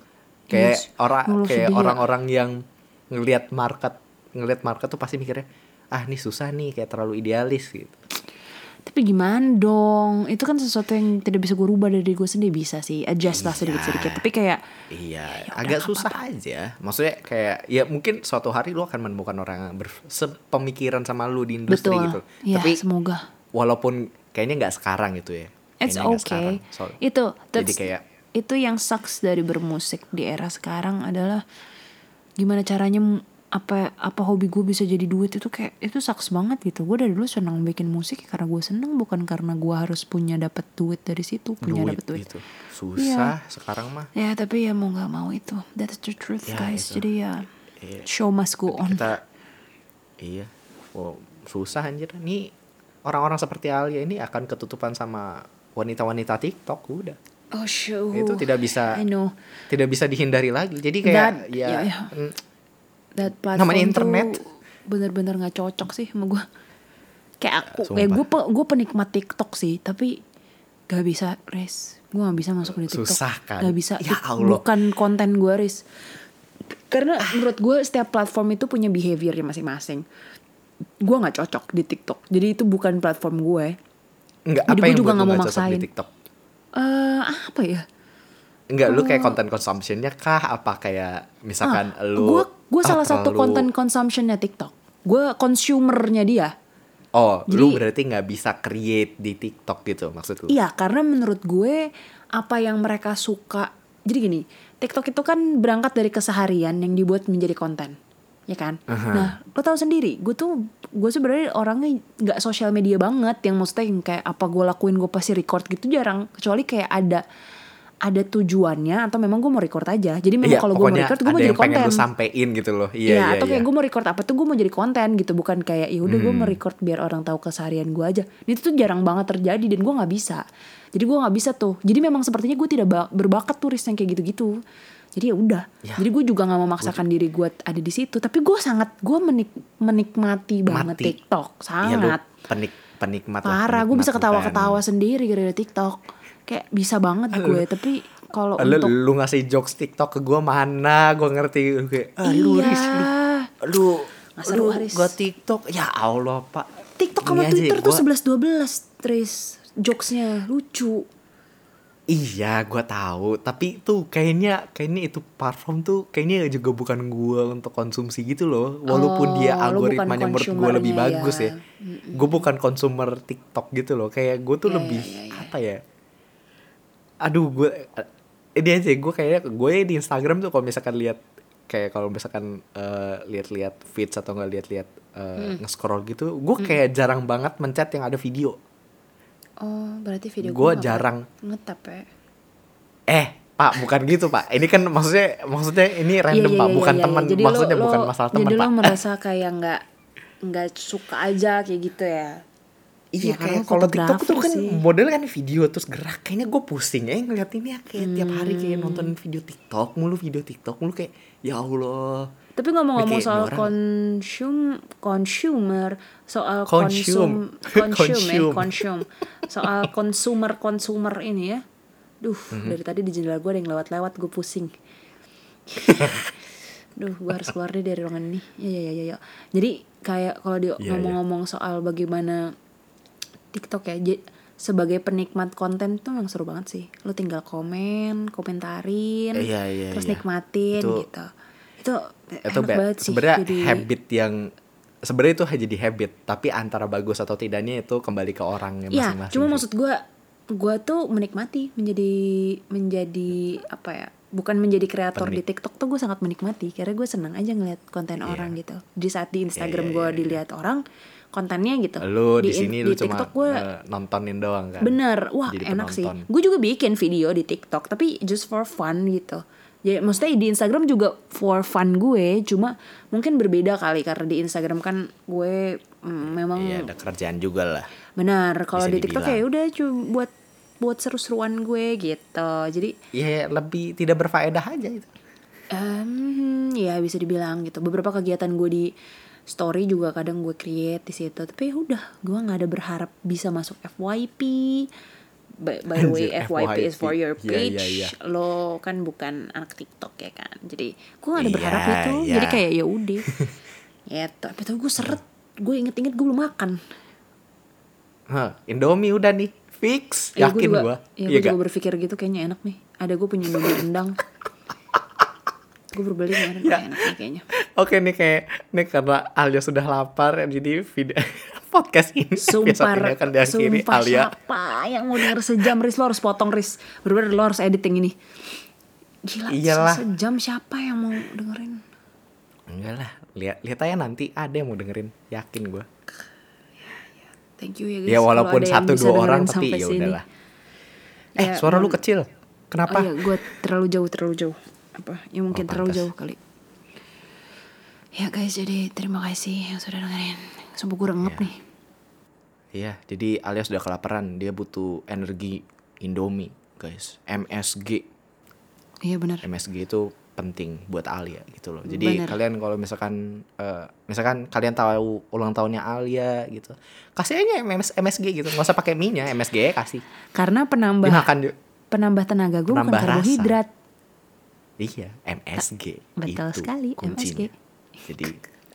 kayak Iya, orang kayak ya. orang-orang yang ngelihat market ngelihat market tuh pasti mikirnya ah ini susah nih kayak terlalu idealis gitu tapi gimana dong? Itu kan sesuatu yang tidak bisa gue rubah dari gue sendiri. Bisa sih adjust lah sedikit-sedikit. Tapi kayak Iya, Ya agak susah aja. Maksudnya kayak ya mungkin suatu hari lu akan menemukan orang yang sepemikiran sama lu di industri betul. gitu. ya Tapi semoga. walaupun kayaknya nggak sekarang gitu ya. it's Kayaknya okay. sekarang. So- itu jadi kayak itu yang sucks dari bermusik di era sekarang adalah gimana caranya apa apa hobi gue bisa jadi duit itu kayak itu sucks banget gitu gue dari dulu senang bikin musik ya karena gue seneng bukan karena gue harus punya dapat duit dari situ punya dapat duit gitu. Susah sekarang mah. ya tapi ya mau nggak mau itu that's the truth Ya, guys itu. jadi ya Iya. show must go on Kita iya. Wow, susah anjir. Nih orang-orang seperti Alia ini akan ketutupan sama wanita-wanita TikTok udah. oh show Itu tidak bisa I know tidak bisa dihindari lagi. Jadi kayak That- ya, ya, ya. That platform Namanya internet. bener-bener nggak cocok sih sama gue kayak aku Sumpah. kayak gue gue penikmat TikTok sih tapi gak bisa res gue gak bisa masuk di TikTok Susah kan? gak bisa Ya Allah. bukan konten gue res karena menurut gue setiap platform itu punya behaviornya masing-masing gue nggak cocok di TikTok jadi itu bukan platform gue Enggak, Jadi apa gue yang juga lu nggak mau maksain. di TikTok? eh apa ya Enggak, lu Oh. kayak konten consumptionnya kah? Apa kayak misalkan lu gue gue ah, salah satu terlalu- konten consumptionnya TikTok gue consumernya dia Oh, Jadi- lu berarti nggak bisa create di TikTok gitu maksud lu? Iya, karena menurut gue apa yang mereka suka. Jadi gini, TikTok itu kan berangkat dari keseharian yang dibuat menjadi konten, ya kan? Nah, lo tahu sendiri, gue tuh gue sebenarnya orangnya nggak sosial media banget, yang maksudnya yang kayak apa gue lakuin gue pasti record gitu jarang, kecuali kayak ada ada tujuannya atau memang gue mau record aja. Jadi memang Iya, kalau gue mau record gue mau jadi pengen konten. lu sampein gitu loh. Iya, Iya, iya, atau kayak iya. gue mau record apa tuh gue mau jadi konten gitu, bukan kayak ya udah gue mau Hmm. record biar orang tahu keseharian gue aja. Itu tuh jarang banget terjadi dan gue nggak bisa. Jadi gue nggak bisa tuh. Jadi memang sepertinya gue tidak ba- berbakat turis yang kayak gitu-gitu. Jadi ya udah. Ya. Jadi gue juga nggak memaksakan diri gue ada di situ. Tapi gue sangat gue menik menikmati banget Mati. TikTok, Iya, lu sangat penik penikmat parah. Gue bisa lu ketawa-ketawa kan. sendiri gara-gara TikTok. Kayak bisa banget gue. Tapi kalau Lu, untuk lu ngasih jokes TikTok ke gua mana? Gua ngerti Lu kayak ah, lu iya. Riz, lu lu seru, lu Haris. gua TikTok. Ya Allah, Pak. TikTok sama aja, Twitter tuh gua- 11-12 Tris Jokesnya lucu Iya, gua tahu. Tapi tuh kayaknya kayaknya itu platform tuh kayaknya juga bukan gua untuk konsumsi gitu loh. Walaupun Oh, dia lu algoritmanya menurut gua lebih bagus ya. ya. Gue bukan konsumer TikTok gitu loh. Kayak gue tuh Ya, lebih ya, ya, ya. apa ya? Aduh, gue ini aja gue kayaknya gue di Instagram tuh kalau misalkan lihat kayak kalau misalkan eh, lihat-lihat feeds atau nggak lihat-lihat eh, Hmm. nge-scroll gitu, gue kayak jarang banget mencet yang ada video. Oh berarti video nggak jarang. Ngetap ya Eh, Pak, bukan gitu, Pak. Ini kan maksudnya maksudnya ini random, Iya, Pak, iya, bukan iya, teman. iya. Jadi maksudnya lo- bukan masalah teman, Jadi Pak. lo merasa kayak nggak nggak suka aja kayak gitu ya Iya, Ya, kayak kalau TikTok tuh kan sih. model kan video terus gerak. Kayaknya gue pusing ya ngeliat ini ya kayak tiap hari kayak Hmm. nonton video TikTok mulu, video TikTok mulu kayak ya Allah. Tapi ngomong-ngomong soal konsum consumer, soal Consume. konsum, consume, eh, (laughs) Consume. consume, soal consumer consumer ini ya. Duh, Mhm. dari tadi di jendela gue ada yang lewat-lewat, gue pusing. (laughs) Duh, gue harus keluar deh dari ruangan ini. Ya, ya, ya, ya. ya. Jadi kayak kalau dia Iya, ngomong-ngomong soal bagaimana TikTok ya, sebagai penikmat konten tuh memang seru banget sih. Lo tinggal komen, komentarin, Iya, iya, terus iya. nikmatin Itu- gitu. Itu Itu enak banget sih. sebenarnya jadi habit yang sebenarnya itu jadi habit, tapi antara bagus atau tidaknya itu kembali ke orangnya ya, masing-masing. cuma sih. maksud gue, gue tuh menikmati menjadi menjadi apa ya? Bukan menjadi kreator di Penik- TikTok tuh gue sangat menikmati karena gue senang aja ngeliat konten orang gitu. Di saat di Instagram Iya, gue iya, iya. dilihat orang, kontennya gitu. Lu di, in- sini lu cuma TikTok gue eh, nontonin doang kan. Bener, wah Jadi enak sih. penonton. Gue juga bikin video di TikTok, tapi just for fun gitu. Jadi maksudnya di Instagram juga for fun gue, cuma mungkin berbeda kali karena di Instagram kan gue mm, memang Iya, ada kerjaan juga lah. benar. Kalau di TikTok dibilang. ya udah cuma buat buat seru-seruan gue gitu. Jadi Iya, lebih tidak berfaedah aja itu. em, ya bisa dibilang gitu. Beberapa kegiatan gue di story juga kadang gue create di situ. Tapi ya udah, gue nggak ada berharap bisa masuk FYP. By, by the way, Anjir, FYP, is for your Iya, page. iya, iya. Lo kan bukan anak TikTok ya kan. Jadi gue gak ada Iya, berharap itu. iya. Jadi kayak ya udah. (laughs) ya tapi tuh gue seret. Gue inget-inget gue belum makan. Hah, Indomie udah nih fix, Ya, gue yakin gua. Ya, Iya gue juga gak? berpikir gitu kayaknya enak nih. Ada gue punya Indomie rendang. (laughs) gue berbeli kemarin Ya. enak nih kayaknya. Oke nih kayak nih karena Alia sudah lapar jadi video (laughs) podcast ini (laughs) Sumpah, ini akan diakhiri sumpah Alia. siapa yang mau denger sejam Riz lo harus potong Riz Bener-bener lo harus editing ini Gila Iyalah. sejam siapa yang mau dengerin Enggak lah, lihat lihat aja nanti ada yang mau dengerin, yakin gua. Thank you ya guys Ya walaupun satu dua orang tapi ya udahlah. Eh, Ya, suara lu kecil. Kenapa? Oh iya gue terlalu jauh terlalu jauh Apa ya mungkin Oh, terlalu jauh kali Ya guys jadi terima kasih yang sudah dengerin Sumpah gue rengep Ya. nih Iya, jadi Alia sudah kelaparan, dia butuh energi Indomie, guys. MSG. Iya benar MSG itu penting buat Alia gitu loh. Jadi Bener. kalian kalau misalkan eh, misalkan kalian tahu ulang tahunnya Alia gitu. Kasih aja MS, MSG gitu. nggak usah pakai mie-nya, MSG kasih. Karena penambah Dimakan penambah tenaga gue bukan Penambah rasa. Iya, MSG. Betul itu sekali, kuncinya. Jadi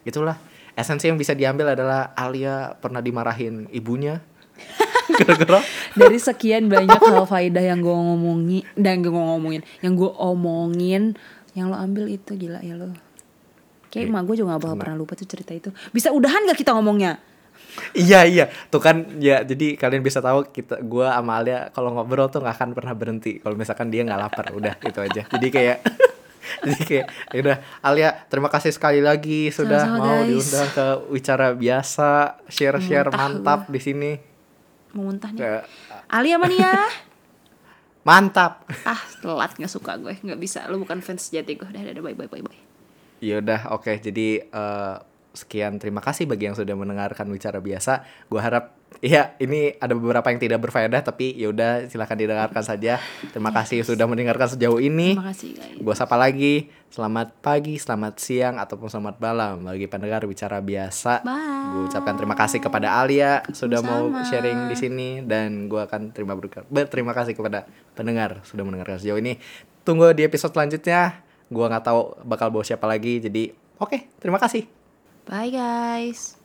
itulah. Esensi yang bisa diambil adalah Alia pernah dimarahin ibunya. (laughs) Gara-gara? Dari sekian banyak hal faedah yang gue ngomongin dan gue ngomongin yang gue omongin yang lo ambil itu gila ya lo. Kayak Iya, emak gue juga gak bakal pernah lupa tuh cerita itu. Bisa udahan gak kita ngomongnya Iya iya, tuh kan ya jadi kalian bisa tahu kita gua sama Alia kalau ngobrol tuh nggak akan pernah berhenti. Kalau misalkan dia nggak lapar, udah itu aja. Jadi kayak (laughs) jadi kayak ya udah Alia terima kasih sekali lagi sudah Sama-sama, mau guys. diundang ke wicara biasa. Share-share Muntah mantap di sini. mau muntah nih. Kayak, Ali apa nih ya (laughs) mantap. ah telat nggak suka gue. Nggak bisa. Lo bukan fans sejati gue. Udah udah. Bye bye bye bye. Ya udah oke. Jadi eh, sekian terima kasih bagi yang sudah mendengarkan wicara biasa. Gua harap ya ini ada beberapa yang tidak berfaedah tapi ya udah silakan didengarkan saja. Terima kasih sudah mendengarkan sejauh ini. terima kasih guys Gue sapa lagi, selamat pagi, selamat siang, ataupun selamat malam bagi pendengar bicara biasa. Gue ucapkan terima kasih kepada Alia sudah mau sharing di sini dan gue akan terima berterima kasih kepada pendengar sudah mendengarkan sejauh ini. Tunggu di episode selanjutnya. Gue nggak tahu bakal bawa siapa lagi, jadi oke, terima kasih. Bye guys